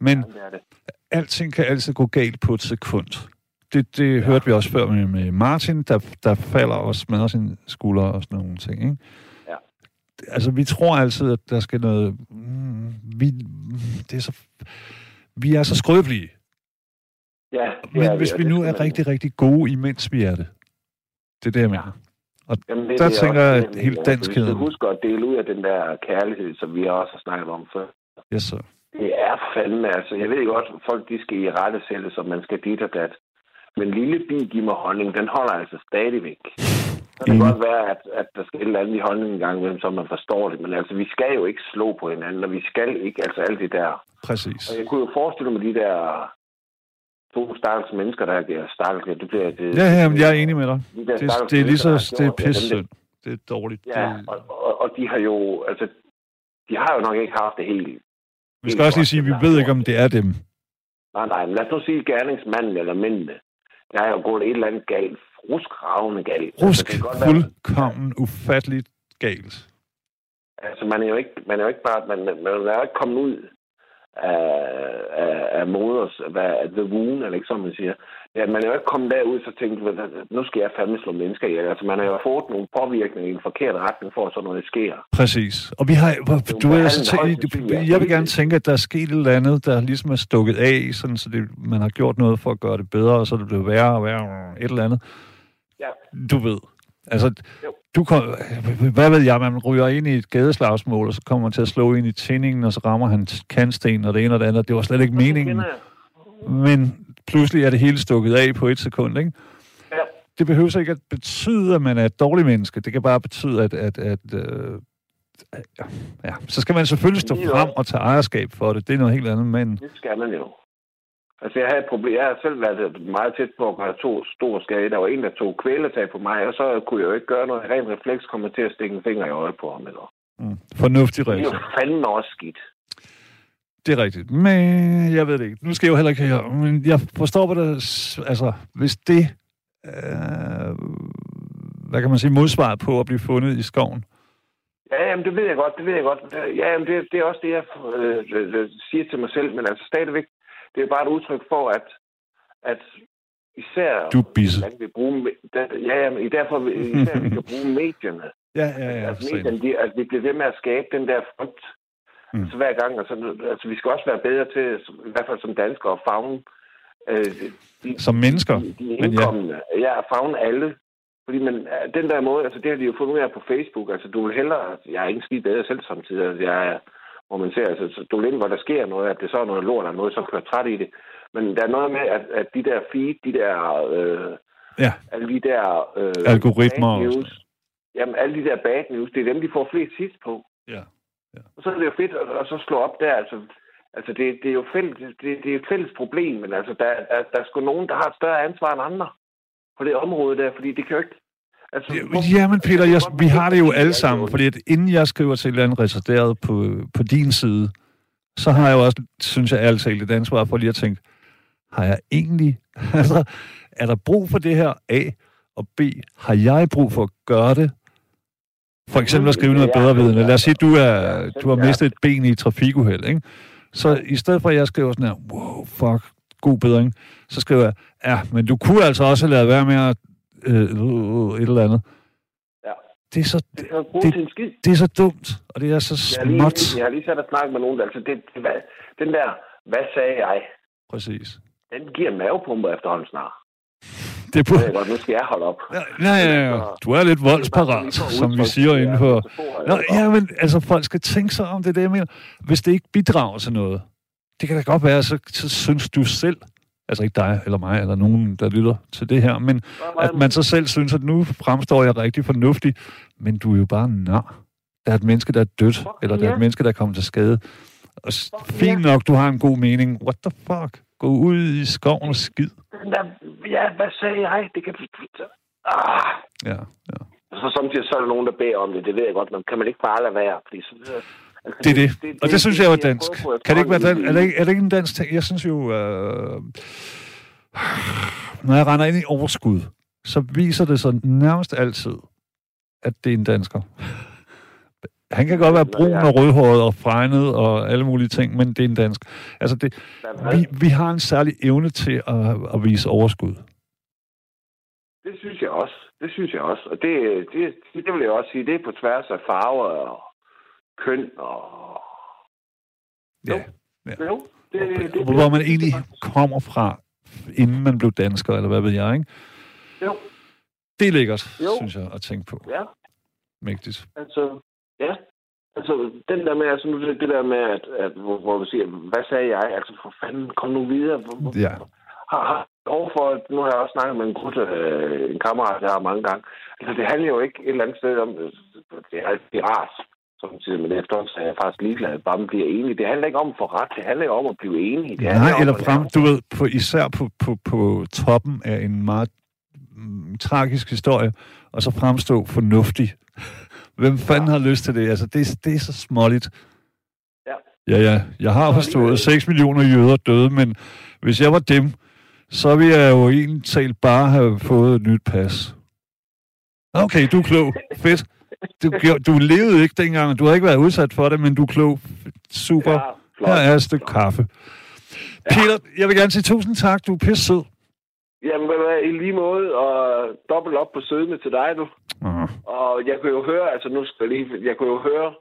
Men Ja, det det. alting kan altid gå galt på et sekund. Det, det ja. hørte vi også før med, med Martin, der, der falder og smadrer sine skuldre og sådan nogle ting. Ikke? Altså, vi tror altid, at der skal noget... Mm, vi, det er så, vi er så skrøbelige. Ja, Men er hvis og vi nu er rigtig, rigtig gode, imens vi er det. Det er det, jeg mener. Jamen, det, Der det er tænker jeg, at hele altså, danskheden- Vi skal huske at dele ud af den der kærlighed, som vi også har snakket om før. Yes, sir. Det er fandme, altså. Jeg ved godt, folk de skal i rette sætte, som man skal dit og dat. Men lille bi, giv mig honning, den holder altså stadigvæk. Så kan det Enig. godt være, at, at der skal et eller andet i holdningen en gang imellem, så man forstår det. Men altså, vi skal jo ikke slå på hinanden, og vi skal ikke, altså alt det der. Præcis. Og jeg kunne jo forestille mig de der to stakkels mennesker, der er stakkels. Det bliver, det, Ja, ja, men jeg er enig med dig. De Det, det er lige så... Det er pissynd. Det er dårligt. Ja, og, og, og de har jo, altså, de har jo nok ikke haft det helt. vi skal også lige sige, at vi ved ikke, om det er dem. Nej, nej, men lad os nu sige gerningsmanden eller mændene. Der er jo gået et eller andet galt, ruskravende galt. Altså, Rusk, det kan godt være- fuldkommen, ufatteligt galt. Altså, man er jo ikke, man er jo ikke bare, man, man er jo ikke kommet ud af, af, af moders, hvad, the wound, eller ikke som man siger. Ja, man er jo ikke kommet derud, så tænkt, nu skal jeg fandme slå mennesker ihjel. Altså, man har jo fået nogle påvirkninger i en forkert retning, for at sådan noget sker. Præcis. Og vi har, du, behandlet altså, sandsynligt, jeg vil gerne tænke, at der er sket et eller andet, der ligesom er stukket af, sådan, så det, man har gjort noget for at gøre det bedre, og så er det blevet værre og værre, et eller andet. Ja. Du ved. Altså, Jo. du kom, hvad ved jeg, man ryger ind i et gadeslagsmål, og så kommer man til at slå ind i tændingen, og så rammer han kantsten og det ene og det andet. Det var slet ikke meningen. Men pludselig er det hele stukket af på et sekund, ikke? Ja. Det behøver så ikke at betyde, at man er et dårligt menneske. Det kan bare betyde, at... at, at øh, ja. Så skal man selvfølgelig stå frem og tage ejerskab for det. Det er noget helt andet, men... Det skal man jo. Altså, jeg havde et problem. Jeg har selv været meget tæt på at gøre to store skade. Der var en, der tog kvælertag på mig, og så kunne jeg jo ikke gøre noget. Ren refleks kommer til at stikke en finger i øjet på ham. Eller. Mm, fornuftig Det er jo reaktion. fandme også skidt. Det er rigtigt. Men jeg ved det ikke. Nu skal jeg jo heller ikke høre. Men jeg forstår, hvad der... Altså, hvis det... Øh, hvad kan man sige, modsvar på at blive fundet i skoven. Ja, jamen, det ved jeg godt, det ved jeg godt. Ja, jamen, det, det er også det, jeg øh, øh, siger til mig selv, men altså stadigvæk, det er bare et udtryk for, at, at især... Du bisse. Hvordan vi bruge, ja, jamen, i derfor især vi kan bruge medierne. Ja, ja, ja. Altså, medierne, de, altså, vi bliver ved med at skabe den der frygt mm. altså, hver gang. Altså, altså, vi skal også være bedre til, i hvert fald som danskere, at fagne øh, de, som mennesker. De, de indkommende. Ja. ja, at fagne alle. Fordi man, den der måde, altså det har de jo fundet ud af på Facebook, altså du vil hellere, jeg er ikke skidt bedre selv samtidig, altså jeg er, hvor man ser, altså du ind, hvor der sker noget, at det så er noget lort eller noget, så kører træt i det. Men der er noget med, at, at de der feed, de der, øh, ja. alle de der øh, algoritmer, news, jamen alle de der bad news, det er dem, de får flest hits på. Ja. ja. Og så er det jo fedt at, at så slå op der, altså Altså, det, det er jo fælles, det, det er et fælles problem, men altså, der, der, der er sgu nogen, der har et større ansvar end andre på det område der, fordi det kan jo ikke... Altså, ja, men Peter, jeg, vi har det jo alle sammen, fordi at inden jeg skriver til et eller andet reserveret på, på din side, så har jeg jo også, synes jeg altid, et ansvar for lige at tænke, har jeg egentlig, altså, er der brug for det her A, og B, har jeg brug for at gøre det? For eksempel at skrive noget bedre vidende. Lad os sige, du, er, du har mistet et ben i et trafikuheld, ikke? Så i stedet for, at jeg skriver sådan her, wow, fuck, god bedring, så skriver jeg, ja, men du kunne altså også lavet være med at øh, øh, et eller andet. Ja. Det er så, det, det, det, det er så dumt, og det er så småt. Jeg har lige, jeg har lige sat og snakket med nogen, altså det, det, den der, hvad sagde jeg? Præcis. Den giver mavepumper efterhånden snart. Det er på... Ja, godt, nu skal jeg holde op. Ja, ja, ja, ja. Du er lidt voldsparat, som vi siger inden for... Nå, ja, men altså, folk skal tænke sig om det, det jeg mener. Hvis det ikke bidrager til noget, det kan da godt være, så, så synes du selv, altså ikke dig eller mig eller nogen, der lytter til det her, men at man så selv synes, at nu fremstår jeg rigtig fornuftig, men du er jo bare nar. Der er et menneske, der er dødt, eller der er et menneske, der er kommet til skade. Og fint nok, du har en god mening. What the fuck? Gå ud i skoven og skid. Ja, hvad sagde jeg? Det kan... Ah. Ja, ja. Så samtidig så er der nogen, der beder om det. Det ved jeg godt, men kan man ikke bare lade være? Fordi så, Altså, det er det. det, det og det, det synes jeg var dansk. Kan det ikke være dansk? Er det, ikke, er det ikke en dansk ting? Jeg synes jo, øh, når jeg render ind i overskud, så viser det sig nærmest altid, at det er en dansker. Han kan godt være brun og rødhåret og fregnet og alle mulige ting, men det er en dansk. Altså, det, vi, vi har en særlig evne til at, at vise overskud. Det synes jeg også. Det synes jeg også. Og det, det, det vil jeg også sige, det er på tværs af farver og køn og... Ja. ja. Jo, det, det, det, hvor man egentlig kommer fra, inden man blev dansker, eller hvad ved jeg, ikke? Jo. Det er lækkert, jo. synes jeg, at tænke på. Ja. Mægtigt. Altså, ja. Altså, den der med, altså, nu, det der med, at, at hvor, hvor du siger, hvad sagde jeg? Altså, for fanden, kom nu videre. Hvor, ja. Har, har overfor, nu har jeg også snakket med en gut, øh, en kammerat, jeg har mange gange. Altså, det handler jo ikke et eller andet sted om, det er, det er rart, samtidig, men efterhånden så er jeg faktisk ligeglad, at bare bliver enig. Det handler ikke om at få ret, det handler om at blive enig. Det Nej, eller frem, du ved, på, især på, på, på toppen af en meget mm, tragisk historie, og så fremstå fornuftig. Hvem fanden ja. har lyst til det? Altså, det, det er så småligt. Ja. Ja, ja. Jeg har forstået, at 6 millioner jøder døde, men hvis jeg var dem, så ville jeg jo egentlig bare have fået et nyt pas. Okay, du er klog. Fedt. Du, du levede ikke dengang, du har ikke været udsat for det, men du er klog. Super. Ja, Her er et stykke kaffe. Ja. Peter, jeg vil gerne sige tusind tak. Du er pisse sød. Jamen, i lige måde, og dobbelt op på sødme til dig, du. Uh-huh. Og jeg kunne jo høre, altså nu skal jeg lige, jeg kunne jo høre,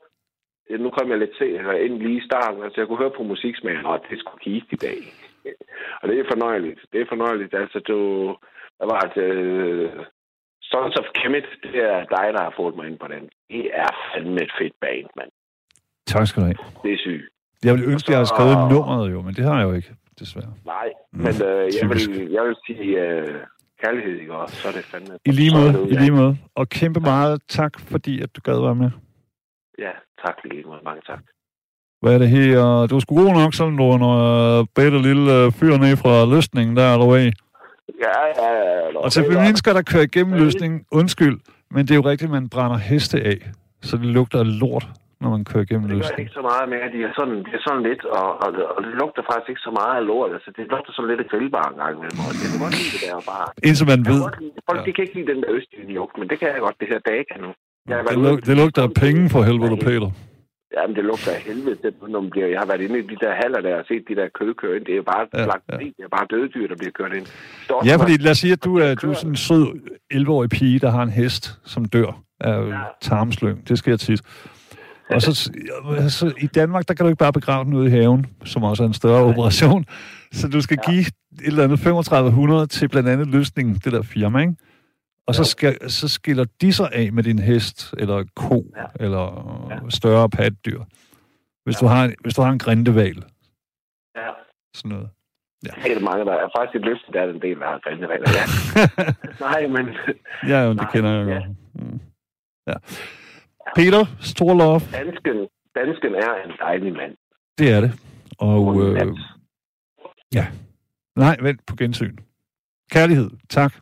nu kom jeg lidt til, eller ind lige i starten, altså jeg kunne høre på musiksmagen, og det skulle kigge i dag. og det er fornøjeligt. Det er fornøjeligt. Altså, du, der var et, øh, Sons of Kemet, det er dig, der har fået mig ind på den. Det er fandme et fedt band, mand. Tak skal du have. Det er sygt. Jeg ville ønske, at jeg havde skrevet og... nummeret jo, men det har jeg jo ikke, desværre. Nej, mm, men øh, jeg, vil, jeg vil sige øh, kærlighed, ikke også? Så er det fandme... I lige måde, i lige måde. Og kæmpe meget tak, fordi at du gad være med. Ja, tak lige måde. Mange tak. Hvad er det her? Du skulle god nok, sådan du når bedre lille øh, fyr ned fra løsningen der, eller hvad? Ja, ja, ja. Og til mennesker, der kører igennem løsningen, undskyld, men det er jo rigtigt, man brænder heste af, så det lugter af lort når man kører igennem Det gør ikke så meget at de er sådan, det er sådan lidt, og, og, og, det lugter faktisk ikke så meget af lort. Altså, det lugter sådan lidt af grillbar en gang imellem. Det kan godt lide det der bare. Indtil man Jeg ved, lide, folk, Ja. de kan ikke lide den der østlige lugt, men det kan jeg godt, det her Daga nu. Jeg det, lug, det lugter af penge for helvede, Peter. Jamen, det lugter af helvede, til, når man bliver, jeg har været inde i de der haller der og set de der kød køre ind. Det er jo bare, Ja, ja, det er bare døde dyr, der bliver kørt ind. Det står Ja, fordi lad os sige, at du er, du er sådan en sød 11-årig pige, der har en hest, som dør af Ja. tarmslyng. Det sker tit. Og så, så i Danmark, der kan du ikke bare begrave den ude i haven, som også er en større operation. Så du skal Ja. give et eller andet 3500 til blandt andet løsningen, det der firma, ikke? Og så, skal, så skiller de sig af med din hest, eller ko, Ja. eller Ja. større patdyr. Hvis, du har, hvis du har en grindeval, Ja. sådan noget. Er der mange, der er faktisk et løfte, der er en del, der har grindevaler. Ja. Nej, men ja, jo, det Nej, kender jeg ja. godt. Mm. Ja. Peter, stor love. dansken, dansken er en dejlig mand. Det er det. Og øh, ja. Nej, vent på gensyn. Kærlighed. Tak.